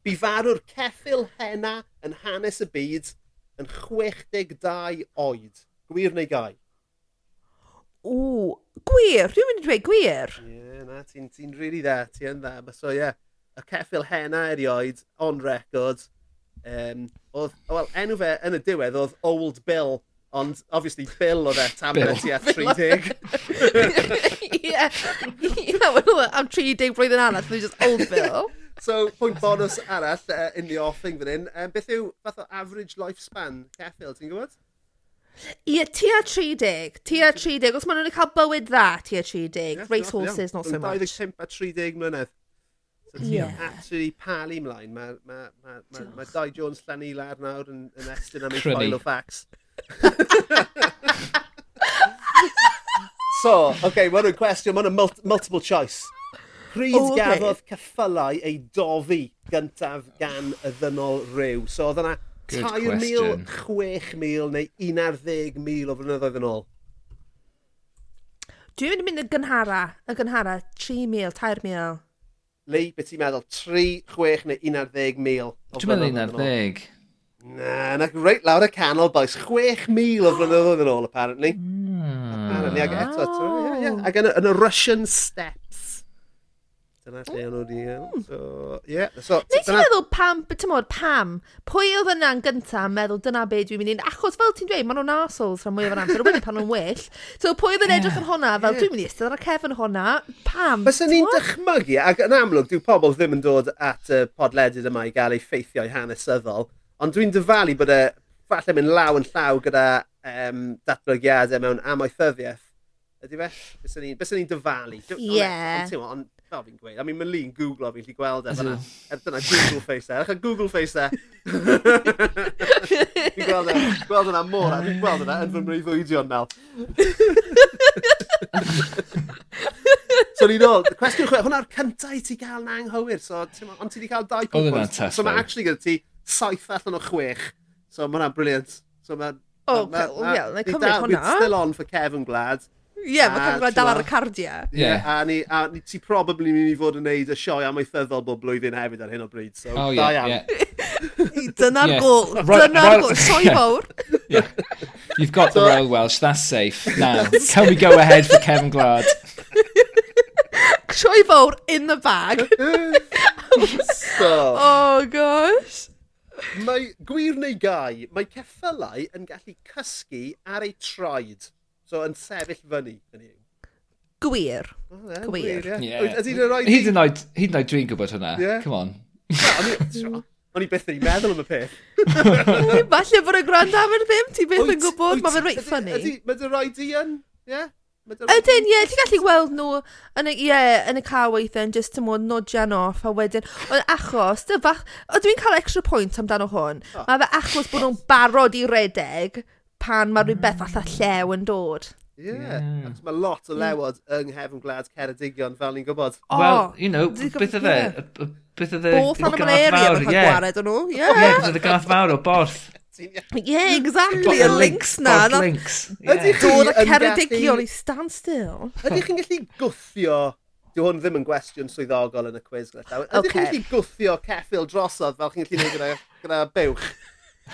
bu farw'r ceffil henna yn hanes y byd yn 62 oed. Gwir neu gau? O, gwir, dwi'n mynd i dweud gwir. Ie, yeah, na, ti'n ti rili really dda, ti yn dda. So, ie, yeah, y ceffil henna erioed, on record. Um, oedd, wel, enw fe yn y diwedd oedd Old Bill Ond, obviously, Bill oedd e tablet i a 30. Ie. Ie, wel, am 30 blwyddyn arall, dwi'n e just old Bill. <laughs> So, pwynt bonus arall uh, in the offing fan hyn. Um, beth yw fath o average lifespan ceffil, ti'n gwybod? Ie, tua 30. Tua 30. Os maen nhw'n cael bywyd dda, tua 30. Yeah, Race horses, not so much. 25 a 30 mlynedd. So ti'n yeah. actually palu mlaen. Mae ma, ma, ma, ma, ma Dai Jones llan i lawr nawr yn, yn estyn am ei ffoil o facts so, oce, okay, mae nhw'n cwestiwn, mae nhw'n mul multiple choice. Pryd oh, okay. gafodd ceffylau ei dofi gyntaf gan y ddynol rhyw? So, oedd yna 3,000, 6,000 neu 11,000 o flynyddoedd yn ôl. Dwi'n mynd i mynd y gynhara, y gynhara, 3,000, 3,000. Lee, beth ti'n meddwl? 3, 6 neu 11,000 o flynyddoedd yn ôl? Dwi'n meddwl 11,000. Na, na, reit lawr y canol, boys. 6,000 o flynyddoedd yn ôl, apparently. Mm. Apparently, ag eto, ie, ie. Hmm, yeah, yeah. Ag yn y, yn y Russian Steps. Dyna lle o'n nhw wedi gael. Hmm. So. Yeah. So, Nes i'n meddwl pam, ti'n modd, pam, pwy oedd yna'n gyntaf yn meddwl dyna be dwi'n mynd i'n... Achos fel ti'n dweud, maen nhw'n arsols rhan mwyaf o'r amser, wedi pan nhw'n well. So pwy oedd yn edrych yn honna, fel dwi'n mynd i ystod ar y cefn honna, pam. Fes ni'n dychmygu, ac yn amlwg, dyw pobl ddim yn dod at y podledydd yma i gael eu ffeithiau hanesyddol. Ond dwi'n dyfalu bod e falle mynd law yn llaw gyda um, datblygiadau mewn amaethyddiaeth. Ydy fe? Byswn ni'n ni dyfalu. Ie. Ond fel fi'n gweud, a mi mae Lee'n googlo fi'n lli gweld e fyna. Er dyna Google Face e, eich Google Face e. <laughs> fi'n gweld e, gweld yna mor, a fi'n gweld yna yn fy mreiddwydion nawr. <laughs> so ni'n ôl, cwestiwn chwe, hwnna'r cyntaf i ti gael na anghywir, so, ond ti wedi cael dau cwpl. Oedd yna'n test. So mae actually gyda ti saith allan o chwech. So mae hwnna'n briliant. So mae... O, oh, ma, cool. ma, yeah, cymryd hwnna. It's still on for Kevin Glad. Ie, yeah, mae Kevin Glad dal ar y cardiau. Ie, yeah. a ni, a ni ti probably mynd i fod yn neud y sioe amaethyddol bob blwyddyn hefyd ar hyn o bryd. So, oh, da yeah, iawn. Dyna'r gol. Dyna'r gol. Soi fawr. Yeah. You've got so, the role, Welsh. That's safe. Now, can we go ahead for Kevin Glad? <laughs> Troi fawr in the bag. <laughs> so, oh, gosh mae gwir neu gai, mae ceffylau yn gallu cysgu ar eu troed. So, yn sefyll fyny. Hynny. Gwir. Oh, yeah, gwir. Hyd yn oed, hyd yn oed dwi'n gwybod hwnna. Yeah. Come on. no, O'n i byth yn ei meddwl am y peth. Falle bod y gwrando am yr ddim, ti byth yn gwybod, mae fe'n reit ffynnu. Mae dy rhaid i yn, ie? Ydyn, ie, ti'n gallu gweld nhw yn y, ie, yn y car weithiau yn just tymor nodian off a wedyn, ond achos, dy fach, o dwi'n cael extra point amdano hwn, mae fe achos bod nhw'n barod i redeg pan mae rhywbeth mm. fatha llew yn dod. Ie, yeah. yeah. mae lot o mm. lewod mm. yng nghefn gwlad Ceredigion fel ni'n gwybod. Oh, Wel, you know, beth oedd e? Beth oedd e? Borth yn y malaria, mae'n cael gwared o'n nhw. Ie, beth oedd y gath fawr o borth. Yeah, exactly, y links na. links. Dod y ceredigion i stand still. Ydych chi'n gallu gwthio, dyw hwn ddim yn gwestiwn swyddogol yn y quiz gyda llaw, ydych chi'n gallu gwthio ceffil drosodd fel chi'n gallu gwneud gyda, gyda bywch?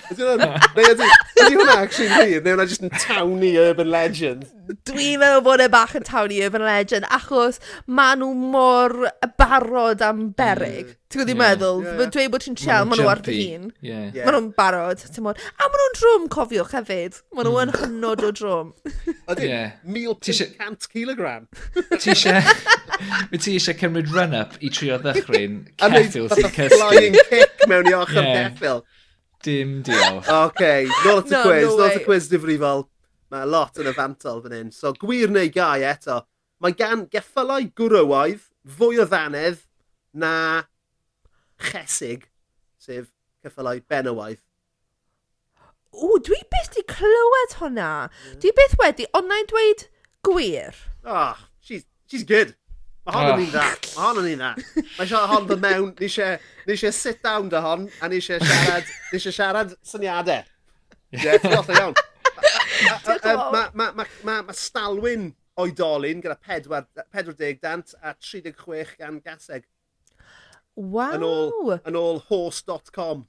Ydy hwnna actually wir? Neu hwnna just yn tawny urban legend? Dwi'n meddwl bod e bach yn tawni urban legend, achos maen nhw mor barod am berig. Mm. Ti'n gwybod yeah, meddwl? Yeah. Dwi bod ti'n siel, maen nhw ar dy hun. Yeah. Maen nhw'n barod, ti'n mwyn. A maen nhw'n drwm, cofiwch hefyd. Maen nhw yn mm. hynod o drwm. <laughs> Ydy, 1,500 kilogram. <laughs> Ti eisiau... <laughs> Mae ti eisiau cymryd run-up i trio ddychryn ceffil sy'n cysgu. A flying kick mewn i ochr yeah. ceffil. Dim diolch. <laughs> OK, nôl at y no, quiz. No nôl at y quiz difrifol. Mae lot yn y fantol fan hyn. So, gwir neu gai eto. Mae gan geffylau gwrywaidd fwy o ddanedd na chesig, sef ceffylau benywaidd. O, dwi beth di clywed hwnna. Yeah. Dwi beth wedi, ond na'i dweud gwir. Oh, she's, she's good. Mae hon yn un dda. Ah. Mae hon yn un dda. Mae eisiau hon fy mewn, ni eisiau e sit down dy hon, a ni eisiau siarad, ni eisiau siarad syniadau. Ie, yeah, ti'n golled iawn. <laughs> Mae stalwyn oedolyn gyda 40 dant a 36 gan gaseg. Waw! Yn ôl, <laughs> <laughs> yn ôl horse.com.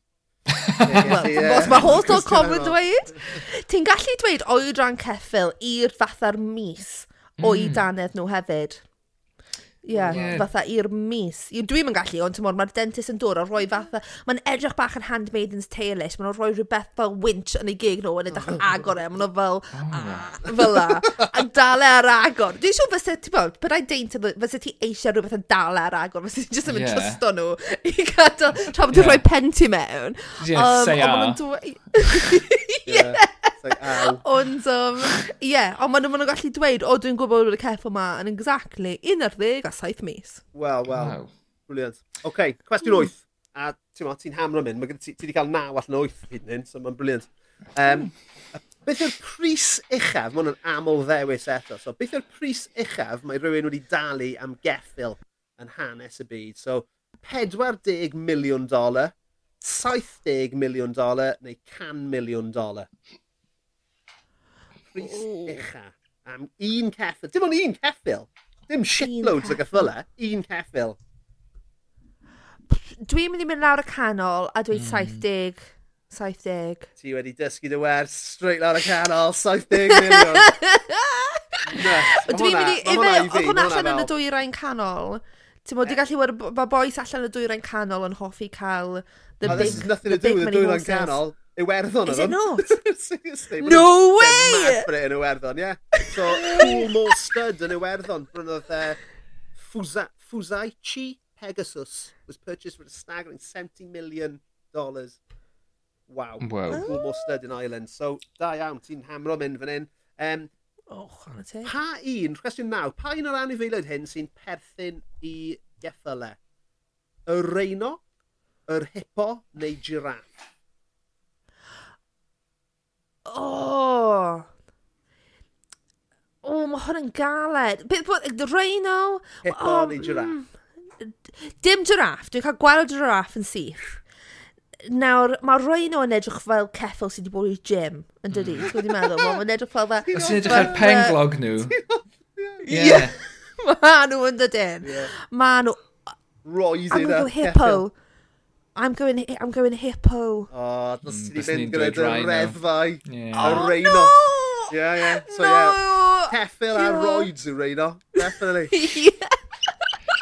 Os mae horse.com yn dweud, ti'n gallu dweud oedran ceffil i'r fatha'r mis mm. o'i danedd nhw hefyd. Ie, yeah. fatha i'r mis. Dwi'm yn gallu, ond tymor, mae'r dentist yn dod a rhoi fatha... Mae'n edrych bach yn Handmaiden's Tale-ish. Mae'n rhoi rhywbeth fel winch yn ei gig nhw yn edrych yn agor e. Mae'n fel... Ah, fel la. A dal e ar agor. Dwi'n siŵr fysa ti fel... Byddai deint. Fysa ti eisiau rhywbeth yn dal e ar agor. Fysa ti just yn mynd drosto nhw i gadael... Tra bod yeah. rhoi pen ti mewn. Ie, um, say a. <laughs> Ie like, ow. <laughs> Ond, um, ie, yeah, ond maen nhw'n gallu dweud, o, dwi'n gwybod bod y ceffo yma yn exactly 11 a saith mis. Wel, wel. Wow. Brilliant. Oce, okay, cwestiwn hmm. 8. A ti'n ma, ti'n hamro mynd, mae ti wedi cael 9 allan 8 hyd yn so mae'n brilliant. Um, beth yw'r pris uchaf, mae hwn aml ddewis eto, so beth yw'r pris uchaf mae rhywun wedi dalu am geffil yn hanes y byd? So, 40 miliwn dolar, 70 miliwn dolar neu 100 miliwn dolar? pris ucha am un ceffil. Dim ond un ceffil. Dim shitloads o geffylau. Un ceffil. Dwi'n mynd i mynd lawr y canol a dwi'n mm. 70. 70. Ti wedi dysgu dy wers straight lawr y canol, 70 miliwn. <laughs> Dwi'n mynd i... Oedd hwnna allan yn y dwyrain canol. Ti'n bod, gallu bod mae boes allan y dwyrain canol yn hoffi cael the oh, big, the big money horses. Nothing to do with the dwyrain canol. Iwerddon Is it not? <laughs> no way! Mad yn Iwerddon, ie. Yeah. So, Coolmore Stud yn Iwerddon. Brynodd e, uh, Fusaichi Pegasus was purchased for a staggering 70 million dollars. Wow. Wow. Oh. Coolmore Stud in Ireland. So, da iawn, ti'n hamro mynd fan hyn. Um, Och, na te. Pa un, cwestiwn naw, pa un o'r anifeiliaid hyn sy'n perthyn i geffylau? Y reino, yr hippo neu giraff? O! Oh, mae hwn yn galed. Beth bod... Reno... Hippo oh, neu Mm, Dim giraff, Dwi'n cael gweld giraff yn syth. Nawr, mae Reno yn edrych fel ceffyl sydd wedi bod i gym, yn dydi? Mm. Dwi'n meddwl, mae'n edrych fel... Os yn edrych ar penglog nhw. Ie. <laughs> Mae nhw yn dydyn. Mae nhw... Roedd yn a hippo. I'm going, I'm going hippo. O, oh, nes mm, ti fynd gyda'r reddfau. Yeah. Oh, reino. no! Yeah, yeah. So, no! yeah. Ceffil a roids yw reino. Definitely.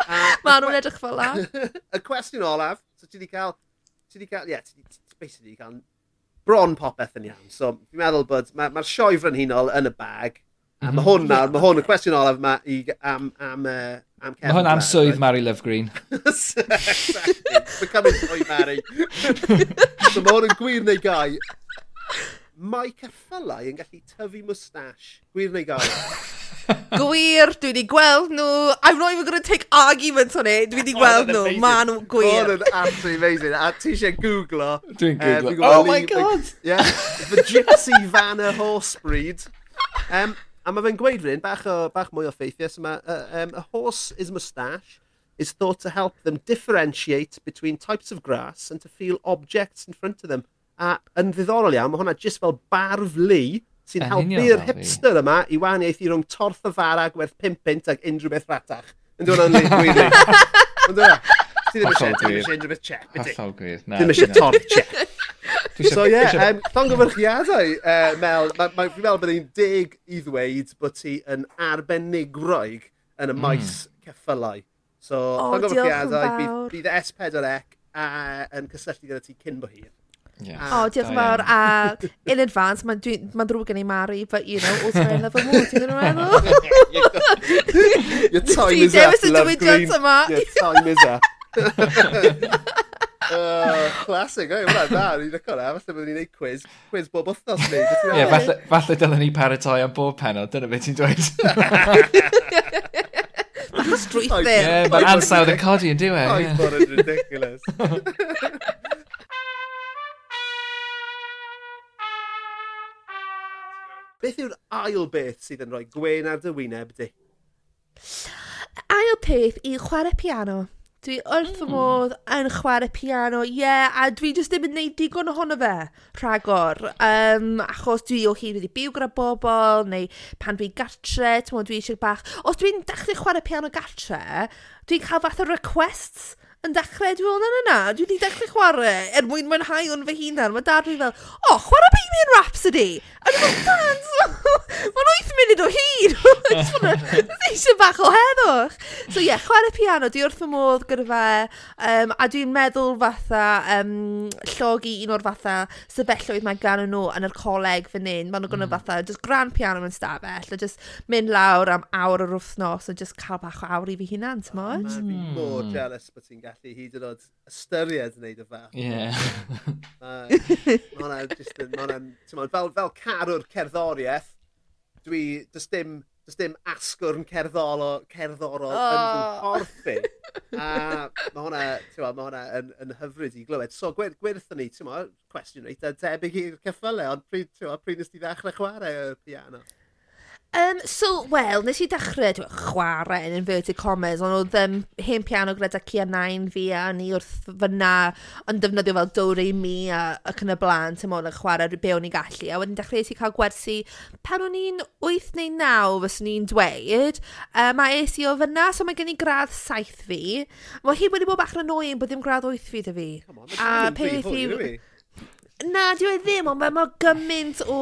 Mae nhw'n edrych fel la. <laughs> Y cwestiwn olaf, so ti di cael, ti di cael, ie, yeah, ti di, basically cael bron popeth yn iawn. So, fi'n meddwl bod, mae'r ma, ma sioe frenhinol yn y bag, a mae hwn nawr, mae hwn y cwestiwn olaf yma i, am, am uh, am Kevin Mae hwn am swydd Mary Love Green. <laughs> exactly. Becoming soy Mary. <laughs> so mae hwn yn gwir neu gai. Mae ceffylau yn gallu tyfu moustache. Gwir neu gai. <laughs> gwir, dwi wedi gweld nhw. I'm not even going to take arguments on it. Dwi wedi gweld nhw. Ma nhw gwir. Oedd yn absolutely amazing. A ti eisiau googlo. Dwi'n eh, googlo. Uh, oh my god. Yeah. The Gypsy Vanna Horse Breed. Um, A mae fe'n gweud rhywun bach, o, bach mwy o ffeithiau. So mae, uh, um, a horse is moustache is thought to help them differentiate between types of grass and to feel objects in front of them. A yn ddiddorol iawn, mae hwnna jyst fel barf lu sy'n helpu'r hipster yma i waniaethu rhwng torth y fara gwerth 5 pint ag unrhyw beth ratach. Yn dod o'n gwir. Yn dod o'n. Ti ddim eisiau unrhyw beth chep, ydy? Hollol gwir. Ddim eisiau torth chep. So ie, yeah, um, llongyfarchiadau, uh, Mel. Fi'n meddwl bod ni'n deg i ddweud bod ti yn arbenigroig yn y maes mm. ceffylau. So, oh, llongyfarchiadau, bydd, bydd S4C yn cysylltu gyda ti cyn bo hir. Yeah. O, oh, diolch yn fawr. A in advance, mae'n ma drwg gen i Mari, but you know, also I love her more, ti'n gwneud meddwl? Your time is up, love green. Your time is <laughs> up. Uh, classic, eh? oi, wna, da, ni'n lyco na, falle byddwn ni'n gwneud quiz, quiz bob wythnos ni. Ie, e? falle, falle dylen ni paratoi am bob penod, dyna beth ti'n dweud. Bach o strwyth. Ie, mae'n ansawdd yn codi yn diwe. Oes, bod yn ridiculous. <laughs> Beth yw'r ail beth sydd yn rhoi gwen ar dy wyneb di? Ail peth i chwarae piano. Dwi wrth fy hmm. modd yn chwarae piano, ie, yeah, a dwi jyst ddim yn gwneud digon ohono fe rhagor, Um, achos dwi o hyd wedi byw gyda bobl, neu pan dwi gartre, timod, dwi eisiau bach... Os dwi'n dechrau chwarae piano gartre, dwi'n cael fath o requests yn dechrau. dwi'n meddwl, na, na, na, dwi wedi dechrau chwarae er mwyn mwynhau hwn fy hunan. Mae dad fi fel, o, oh, chwarae Bohemian Rhapsody. A dwi'n meddwl, dad, <laughs> mae'n 8 munud o hyd. <laughs> Dwi'n eisiau bach o heddwch. So ie, yeah, chwarae piano, dwi wrth fy modd gyda fe. Um, a dwi'n meddwl fatha, um, llogi un o'r fatha sefylloedd mae gan nhw yn yr coleg fan hyn. Mae nhw'n gwneud mm. fatha, just grand piano yn stafell. A just mynd lawr am awr o'r wythnos a just cael bach o awr i fi hunan, hmm. ti'n modd? Mae'n mm. mor jealous bod ti'n gallu hyd yn oed ystyried yn neud y fath. Ie. Mae hwnna just yn, mae fel, fel carw'r cerddoriaeth, dwi, does dim, does dim asgwrn cerddorol, cerddorol oh. yn fy corffi. A mae hwnna, ma, hwnna yn, yn hyfryd i glywed. So gwer, gwerthon ni, ti'n ma, cwestiwn eitha debyg i'r cyffylau, ond pryd, ti'n ma, pryd nes ti ddechrau chwarae y piano? Um, so, wel, nes i dechrau chwarae yn inverted commas, ond oedd um, hen piano gyda Cia 9 fi a ni wrth fyna yn defnyddio fel dore i mi a ac yn y blaen, ti'n mwyn yn chwarae be o'n i'n gallu. A wedyn dechrau i cael gwersi pan o'n i'n 8 neu 9 fys ni'n dweud. Um, mae es i o fyna, so mae gen i gradd 7 fi. Mae hi wedi bod bach yn annoying bod ddim gradd 8 fi dy fi. On, a peth i... Na, dyw e ddim, ond mae ma gymaint o...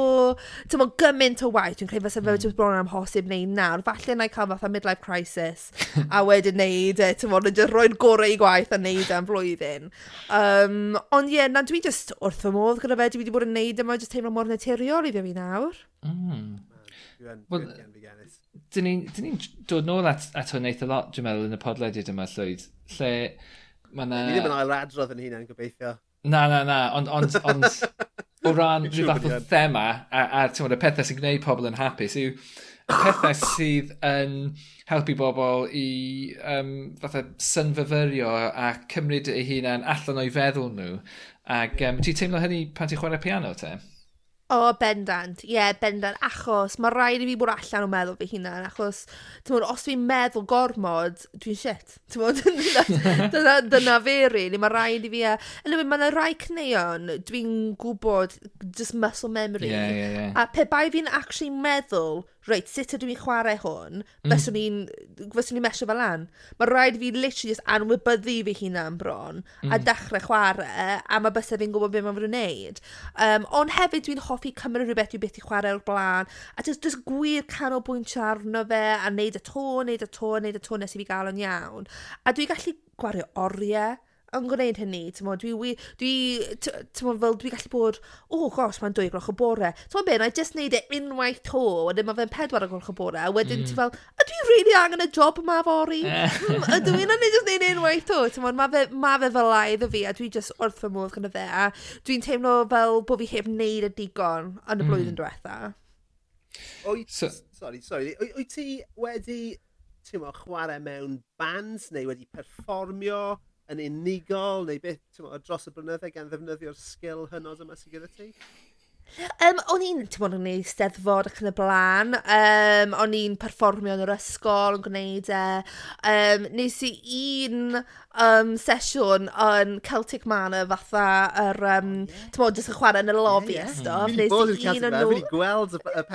Ti'n Timod, gymaint o waith. Dwi'n credu fysa fe hmm. jyst bron yn amhosib wneud nawr. Falle na i cael fatha midlife crisis a wedyn wneud e, timod, yn jyst rhoi'r gorau i gwaith a wneud e'n flwyddyn. Um, ond ie, yeah, na dwi just wrth fy modd gyda fe. Dwi wedi bod yn wneud yma e, jyst teimlo mor naturiol i fi nawr. Mm. Well, dyn ni'n dod nôl at, at hwn eitha lot, dwi'n meddwl, yn y podlediad yma, Llwyd, lle mae yna... Ni ddim yn ail adrodd yn hunain, gobeithio. Na, na, na, ond, ond, ond o ran rhyw fath o thema a, a tywod, y pethau sy'n gwneud pobl yn hapus yw pethau <laughs> sydd yn helpu bobl i um, fatha synfyfyrio a cymryd eu hunain allan o'i feddwl nhw. Ac um, ti'n teimlo hynny pan ti'n chwarae piano te? O, bendant. Ie, bendant. Achos mae rhaid i fi bod allan o meddwl fy hunan, achos timod, os dwi'n meddwl gormod, dwi'n shit. Timod, <laughs> dyna, dyna fe rili. Mae rhaid i fi... A... Anyway, mae yna rai cneuon, dwi'n gwybod just muscle memory. Yeah, yeah, yeah. A pe bai fi'n actually meddwl reit, sut ydw i'n chwarae hwn, mm. fyswn i'n, fyswn i'n mesio fel an. Mae rhaid fi literally just anwybyddu fi hunan bron, mm. a dechrau chwarae, a mae bysau fi'n gwybod beth mae'n fod yn wneud. Um, ond hefyd dwi'n hoffi cymryd rhywbeth dwi beth i chwarae o'r blaen, a just, just gwir canolbwyntio arno fe, a wneud y to, wneud y to, wneud y to nes i fi gael yn iawn. A dwi'n gallu gwario oriau, yn gwneud hynny, timod, dwi. Dwi, ti'n timod, fel dwi gallu bod, o oh, gosh, mae'n dwy o'r gloch y bore. Ti'n be, na i just neud e unwaith to, wedyn mae fe'n pedwar o gloch y bore, a wedyn mm. ti'n fel, ydw i'n really angen y job yma fori. Eh. mm, ydw i'n angen neud wneud e unwaith to? Timod, mae fe, ma fe fel lai iddo fi, a dwi just wrth fy modd gyda fe, a dwi'n teimlo fel bod fi heb wneud y digon yn y mm. blwyddyn mm. diwetha. O'i, so, sorry, sorry, o'i ti wedi, ti'n chwarae mewn bands, neu wedi perfformio, yn unigol neu beth dros y blynyddoedd gan ddefnyddio'r sgil hynod yma sydd gyda ti? Um, o'n i'n, ti'n bod, yn gwneud steddfod ac yn y blaen. Um, o'n i'n perfformio yn yr ysgol, yn gwneud e. Um, nes i un um, sesiwn yn Celtic Manor fatha yr, um, oh, yeah. ti'n bod, jyst yn chwarae yn y lobby yeah, yeah. Hmm. stuff. Nes i un o'n nhw... Fi wedi gweld y, y,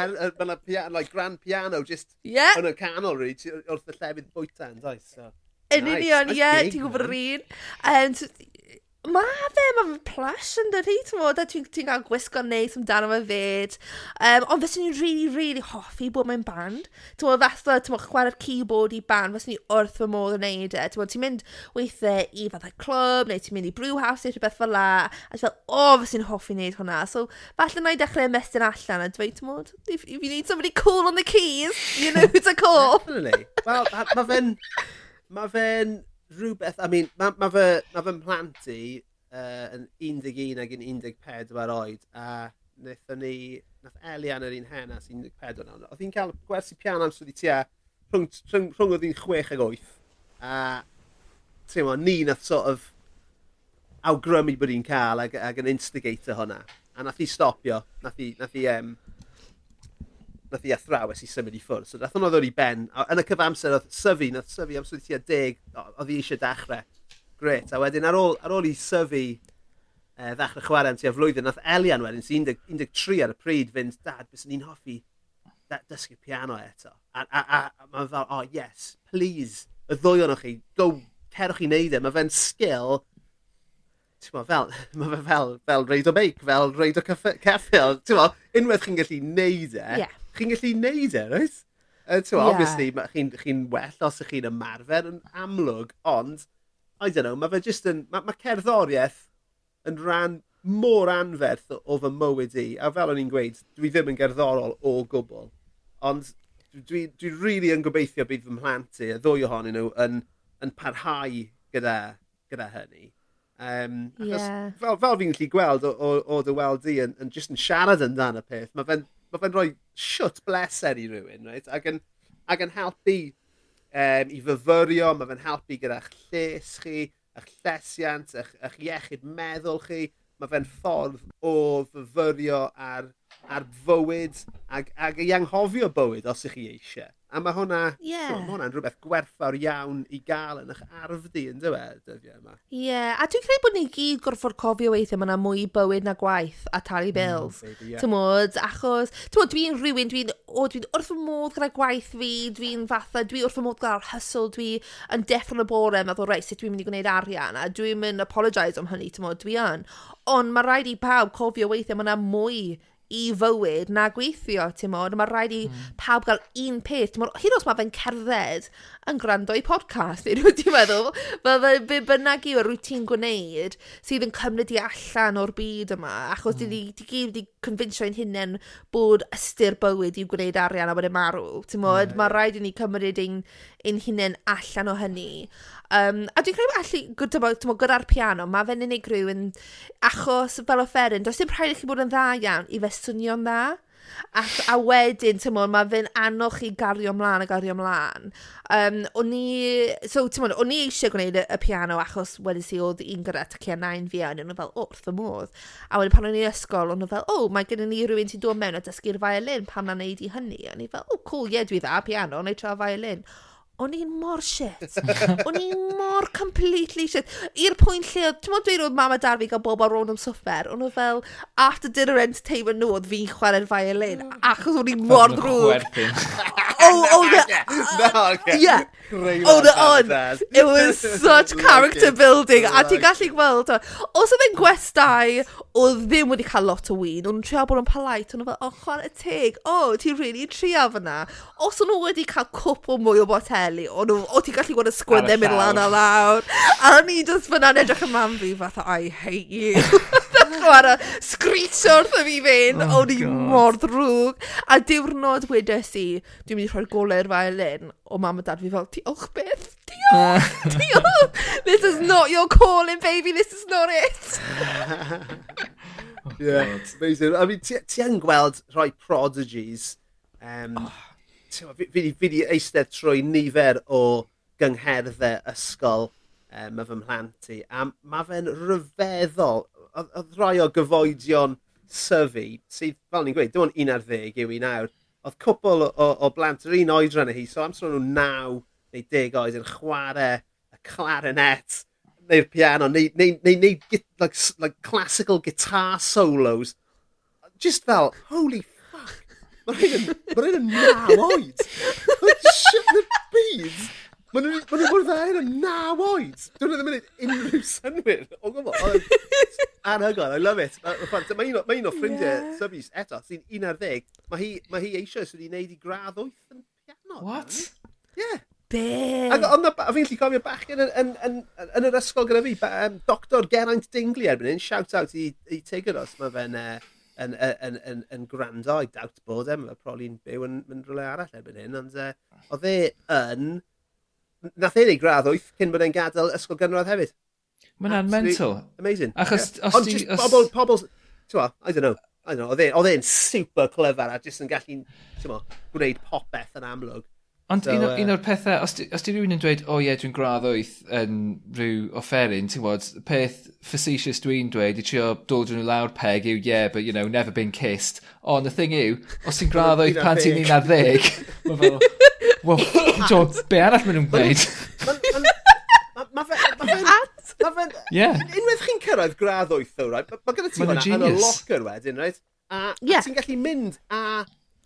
y, grand piano just yeah. yn y canol, really, wrth y llefydd bwyta, yn does? So. Yn union, ie, ti'n gwybod yr un. Mae fe, mae fe plush yn dydi, ti'n fod, a ti'n ti cael gwisgo neis amdano fe fyd. Um, ond fes ni'n really, really hoffi bod mae'n band. Ti'n fod, fatha, ti'n fod, chwarae'r keyboard i band, fes ni wrth fy modd yn neud e. Ti'n fod, ti'n mynd weithiau i fatha clwb, neu ti'n mynd i brewhouse, neu rhywbeth fel la. A ti'n fel, o, oh, fes ni'n hoffi neud hwnna. So, falle na i dechrau ymestyn allan a dweud, ti'n fod, if, if you need somebody cool on the keys, you know who to call. Definitely. Wel, mae fe'n mae fe'n rhywbeth, I mean, mae ma fe, ma fe'n plant i uh, yn 11 ac yn 14 oed, a wnaethon ni, nath Elian yr un hen as 14 nawr, oedd hi'n cael gwersi pian amser i tia rhwng, rhwng, rhwng oedd hi'n 6 ag 8, a ti'n mo, ni nath sort of awgrymu bod hi'n cael ag, ag yn instigator hwnna, a nath hi stopio, nath hi, nath hi um, nath i athrawes i symud i ffwrdd. So nath hwnna ddod i ben. A, yn y cyfamser oedd syfu, nath syfu am sydd tua deg, oedd i eisiau dechrau. Gret. A wedyn ar ôl, ar ôl i syfu e, ddechrau chwarae am tua flwyddyn, nath Elian wedyn sy'n 13 ar y pryd fynd, dad, bys ni'n hoffi dysgu piano eto. A, a, a, a mae'n fel, oh yes, please, y ddwy o'n chi, go, cerwch i wneud e. Mae fe'n sgil ti'n mo, fel, <laughs> mae fe fel, fel reid o beic, fel reid o ceffil, ti'n mo, unwaith chi'n gallu neud e, yeah chi'n gallu neud e, right? Uh, yeah. obviously, chi'n chi well os ych chi'n ymarfer yn amlwg, ond, I don't know, mae fe just yn, mae ma cerddoriaeth yn rhan mor anferth o, o fy mywyd i, a fel o'n i'n gweud, dwi ddim yn gerddorol o gwbl, ond dwi, dwi really yn gobeithio bydd fy mhlant i, y ddwy ohonyn nhw, yn, yn parhau gyda, gyda hynny. Um, yeah. fel, fel fi'n gallu gweld o, o, o dy weld i yn, yn, just yn siarad y peth, mae fe'n ma fe rhoi siwt bleser i rywun, right? Ac yn, ac yn helpu um, i fyfyrio, mae fe'n helpu gyda'ch lles chi, eich llesiant, eich, eich iechyd meddwl chi. Mae fe'n ffordd o fyfyrio ar, ar fywyd ac, ac i anghofio bywyd os ych chi eisiau. A mae hwnna, yeah. so, ma hwnna'n rhywbeth gwerthfawr iawn i gael yn eich arf di, yn dweud, dyddiau yma. Ie, yeah. a dwi'n credu bod ni gyd gorfod cofio weithio mae yna mwy bywyd na gwaith a talu mm, bills. Mm, baby, yeah. Tymod, achos, tymod, dwi'n rhywun, dwi'n oh, dwi wrth y modd gyda gwaith fi, dwi'n fatha, dwi wrth y modd gyda'r hustle, dwi yn deff y bore, meddwl, reit, sut dwi'n mynd i gwneud arian, a dwi'n mynd apologise am hynny, tymod, dwi yn. Ond mae rhaid i pawb cofio weithio mae yna mwy i fywyd na gweithio, timod. Mae rhaid i mm. pawb gael un peth. Hyd os mae fe'n cerdded yn gwrando i podcast, <laughs> ti'n meddwl? Fel fe, fe bynnag yw y ti'n gwneud sydd yn cymryd i allan o'r byd yma. Achos mm. di, di, gyd di confinsio ein hunain bod ystyr bywyd i'w gwneud arian a wedyn marw. Ti'n modd, mm. mae rhaid i ni cymryd ein ein hunain allan o hynny. Um, a dwi'n credu allu, dyma, gyda'r piano, mae fe'n unig rhyw yn... Achos fel offeryn, does dim rhaid i chi bod yn dda iawn i fe swnio'n dda. A, a wedyn, ti'n mwyn, mae fe'n anoch i gario ymlaen a gario ymlaen. Um, o'n i... So, ti'n mwyn, o'n i eisiau gwneud y, y piano achos wedys si oedd un gyda tacia nain fi a o'n nhw fel, wrth y modd. A wedyn pan o'n i ysgol, o'n nhw fel, o, oh, mae gen i rhywun sy'n dod mewn a dysgu'r violin pan na'n neud i hynny. O'n i fel, o, oh, cool, ie, yeah, dwi dda piano, o'n i tra violin o'n i'n mor shit. <laughs> o'n i'n mor completely shit. I'r pwynt lle, ti'n mwyn dweud oedd mam a dar fi gael bob ar rôn am swffer, o'n nhw fel, after dinner entertainment nhw, oedd fi'n chwarae'r violin, achos o'n i'n mor drwg. <laughs> oh, <laughs> oh, the, no, okay. <laughs> yeah. Oh, the on. It was such <laughs> character building. A ti'n gallu gweld o. Os oedd e'n gwestai o ddim wedi cael lot o wyn, o'n trio bod yn polite, o'n fel, oh, chwarae teg, oh, ti'n really trio fyna. Os o'n nhw wedi cael cwp o mwy o boteli, o, o ti'n gallu gweld y sgwyd ddim yn lan a lawr. A ni just fyna'n edrych yn mam fi fatha, I hate you chwarae sgritio wrtho fi fe'n, oh, o'n i mor ddrwg. A diwrnod wedes i, dwi'n mynd i rhoi'r golau violin, o mam a dad fi fel, diolch beth, diolch, <laughs> diolch. This is not your calling, baby, this is not it. <laughs> oh, yeah, amazing. I mean, ti yn gweld rhoi prodigies, um, oh. fi wedi eistedd trwy nifer o gyngherddau ysgol um, y fy mhlant i. A mae fe'n rhyfeddol oedd rhai o gyfoedion syfu, sydd, fel ni'n gweud, dim ond 11 yw i nawr, oedd cwpl o, o blant yr un oedran hi, so amser nhw naw neu deg oed yn chwarae y clarinet neu'r piano, neu, neu, neu, neu like, like, classical guitar solos. Just fel, holy fuck, mae'n rhaid yn naw oed. Shit, the beads. Maen nhw'n gwrdd â hyn yn naw oed. Dwi'n ddim yn gwneud unrhyw synwyr. O gwybod, anhygoel, I love it. Mae un, ma un o ffrindiau yeah. sybys eto, sy'n 11, mae hi, ma hi eisiau sydd wedi gwneud i gradd 8 yn piano. What? Yeah. Be? Ac ond fi'n lli cofio bachgen yn, yn, yn, yn, yr ysgol gyda fi, um, Dr Geraint Dingley erbyn hyn, shout out i, i Tigros, mae fe'n uh, yn, yn, yn, yn gwrando, I dawt bod e, mae'n proli'n byw yn, yn rhywle arall erbyn hyn, ond uh, oedd e yn nath ei gradd wyth cyn bod e'n gadael ysgol gynradd hefyd. Mae'n mental. Amazing. Achos, yeah. os Ond just os... pobl, pobl, ti'n I don't know. I don't know, oedd e, e'n super clever a just yn gallu, ti'n gwneud popeth yn amlwg. Ond so, un, uh, un o'r pethau, os di, os di rhywun yn dweud, o oh, ie, yeah, dwi'n gradd wyth yn rhyw offeryn, ti'n bod, peth facetious dwi'n dweud i trio dod yn nhw lawr peg yw, yeah, but, you know, never been kissed. Ond the thing yw, os ti'n gradd <laughs> wyth pan ti'n un ar ddeg, <laughs> mae fel, Wel, <laughs> jo, be arall maen nhw'n gwneud? Mae fe'n... Mae Unwaith chi'n cyrraedd gradd wyth, though, right? Mae gyda ti hwnna yn y locker wedyn, right? A, yeah. a ti'n gallu mynd a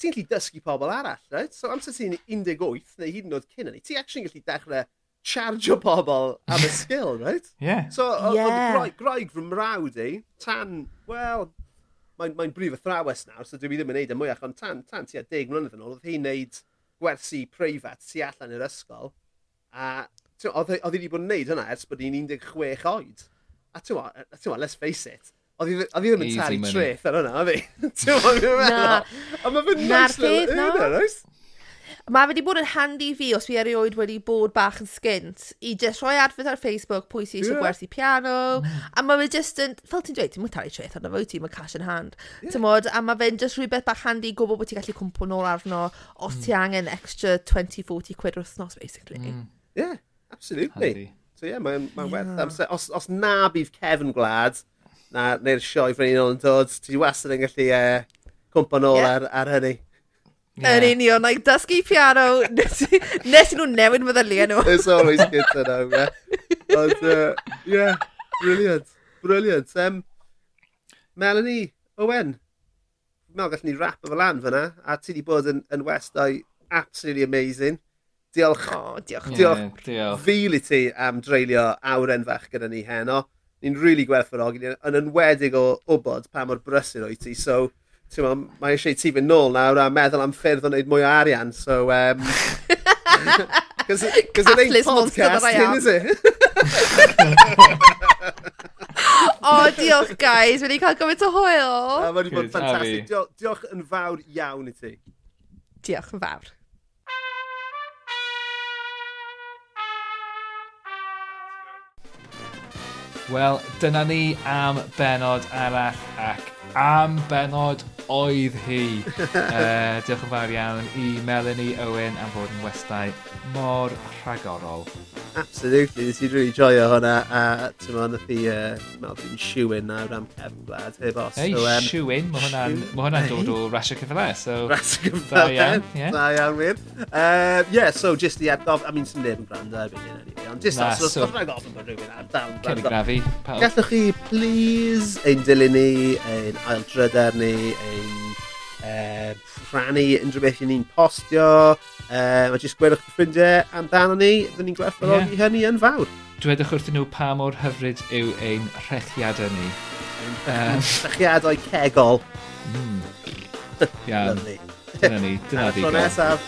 ti'n gallu dysgu pobl arall, right? So amser ti'n 18 neu hyd yn oed cyn hynny, ti'n actually gallu dechrau charge o pobl am y skill, right? Yeah. So, yeah. oedd graig fy mrawd i, tan, wel, mae'n mae brif athrawes nawr, so dwi ddim yn neud y mwyach, ond tan, tan ti a deg mlynedd yn ôl, oedd hi'n neud gwersi preifat tu allan i'r ysgol. A oedd hi e, wedi bod yn neud hynna ers bod hi'n 16 oed. A ti'n ma, let's face it, Oedd hi ddim yn talu treth ar hynna, oedd hi? Ti'n meddwl? A mae fe'n nice little earner, oes? Mae fe 'di bod yn handi fi os fi erioed wedi bod bach yn sgint i just rhoi adfod ar Facebook pwy sy isie gwerthu piano mm. a mae fe just yn, fel ti'n dweud, ti'n mwyn talu treth arno fo, ti'n mae cash in hand timod a mae fe'n just rhywbeth bach handi gwybod bod ti'n gallu cwmpo nôl arno os ti mm. angen extra 20, 40 quid yr wythnos basically. Mm. Yeah, absolutely. Handy. So yeah, mae'n ma yeah. werth amser. Os, os na bydd Kevin Glad, na, neu'r sioe fan un o'n dod, ti wastad yn gallu e, uh, cwmpa nôl yeah. ar, ar hynny. Yeah. Yn union, like, dysgu piano, nes i nhw newid meddyliau nhw. It's always good to know, yeah. But, uh, yeah, brilliant, brilliant. Um, Melanie Owen, Mel, gallwn ni rap o fel lan fyna, a ti di bod yn, yn westau absolutely amazing. Diolch, oh, diolch, diolch, yeah, diolch. fil i ti am dreulio awren fach gyda ni heno. Ni'n rili really gwerthfawrogi, yn enwedig o wybod pa mor brysur o'i ti, so Tewa, mae eisiau ti fynd nôl nawr a meddwl am ffyrdd o wneud mwy o arian, so... Um, Cos it ain't podcasting, is it? o, oh, diolch guys, wedi cael gymaint o hwyl. A wedi bod ffantastig. Diolch, diolch yn fawr iawn i ti. Diolch yn fawr. Wel, dyna ni am benod arall ac am benod oedd hi. uh, <laughs> diolch yn fawr iawn i Melanie Owen am fod yn westau mor rhagorol Absolutely, nes i'n really joio hwnna a tyma nath i uh, meddwl fi'n siwyn nawr am Kevin Blad, heb os. Ei, so, um, siwyn, mae hwnna'n hwnna dod o rasio cyfle, so... Rasio cyfle, da iawn, <laughs> yeah. da iawn wir. Um, yeah, so just i adnof, I mean, sy'n neb yn gwrando erbyn hyn, anyway, ond just os oes rhaid ofyn bod rhywun ar dal yn gwrando. Celigrafi. Gallwch chi, please, ein dilyn ni, ein aildryder ni, ein... Uh, rhannu unrhyw beth i ni'n postio. Uh, mae jyst gwedwch chi ffrindiau amdano ni, ddyn ni'n gwerthfawrogi yeah. hynny yn fawr. Dwedwch wrthyn nhw pa mor hyfryd yw ein rhechiadau ni. Um, <laughs> rhechiadau cegol. Mm. <laughs> Iawn. Dyna ni, dyna ddigon. Tro nesaf.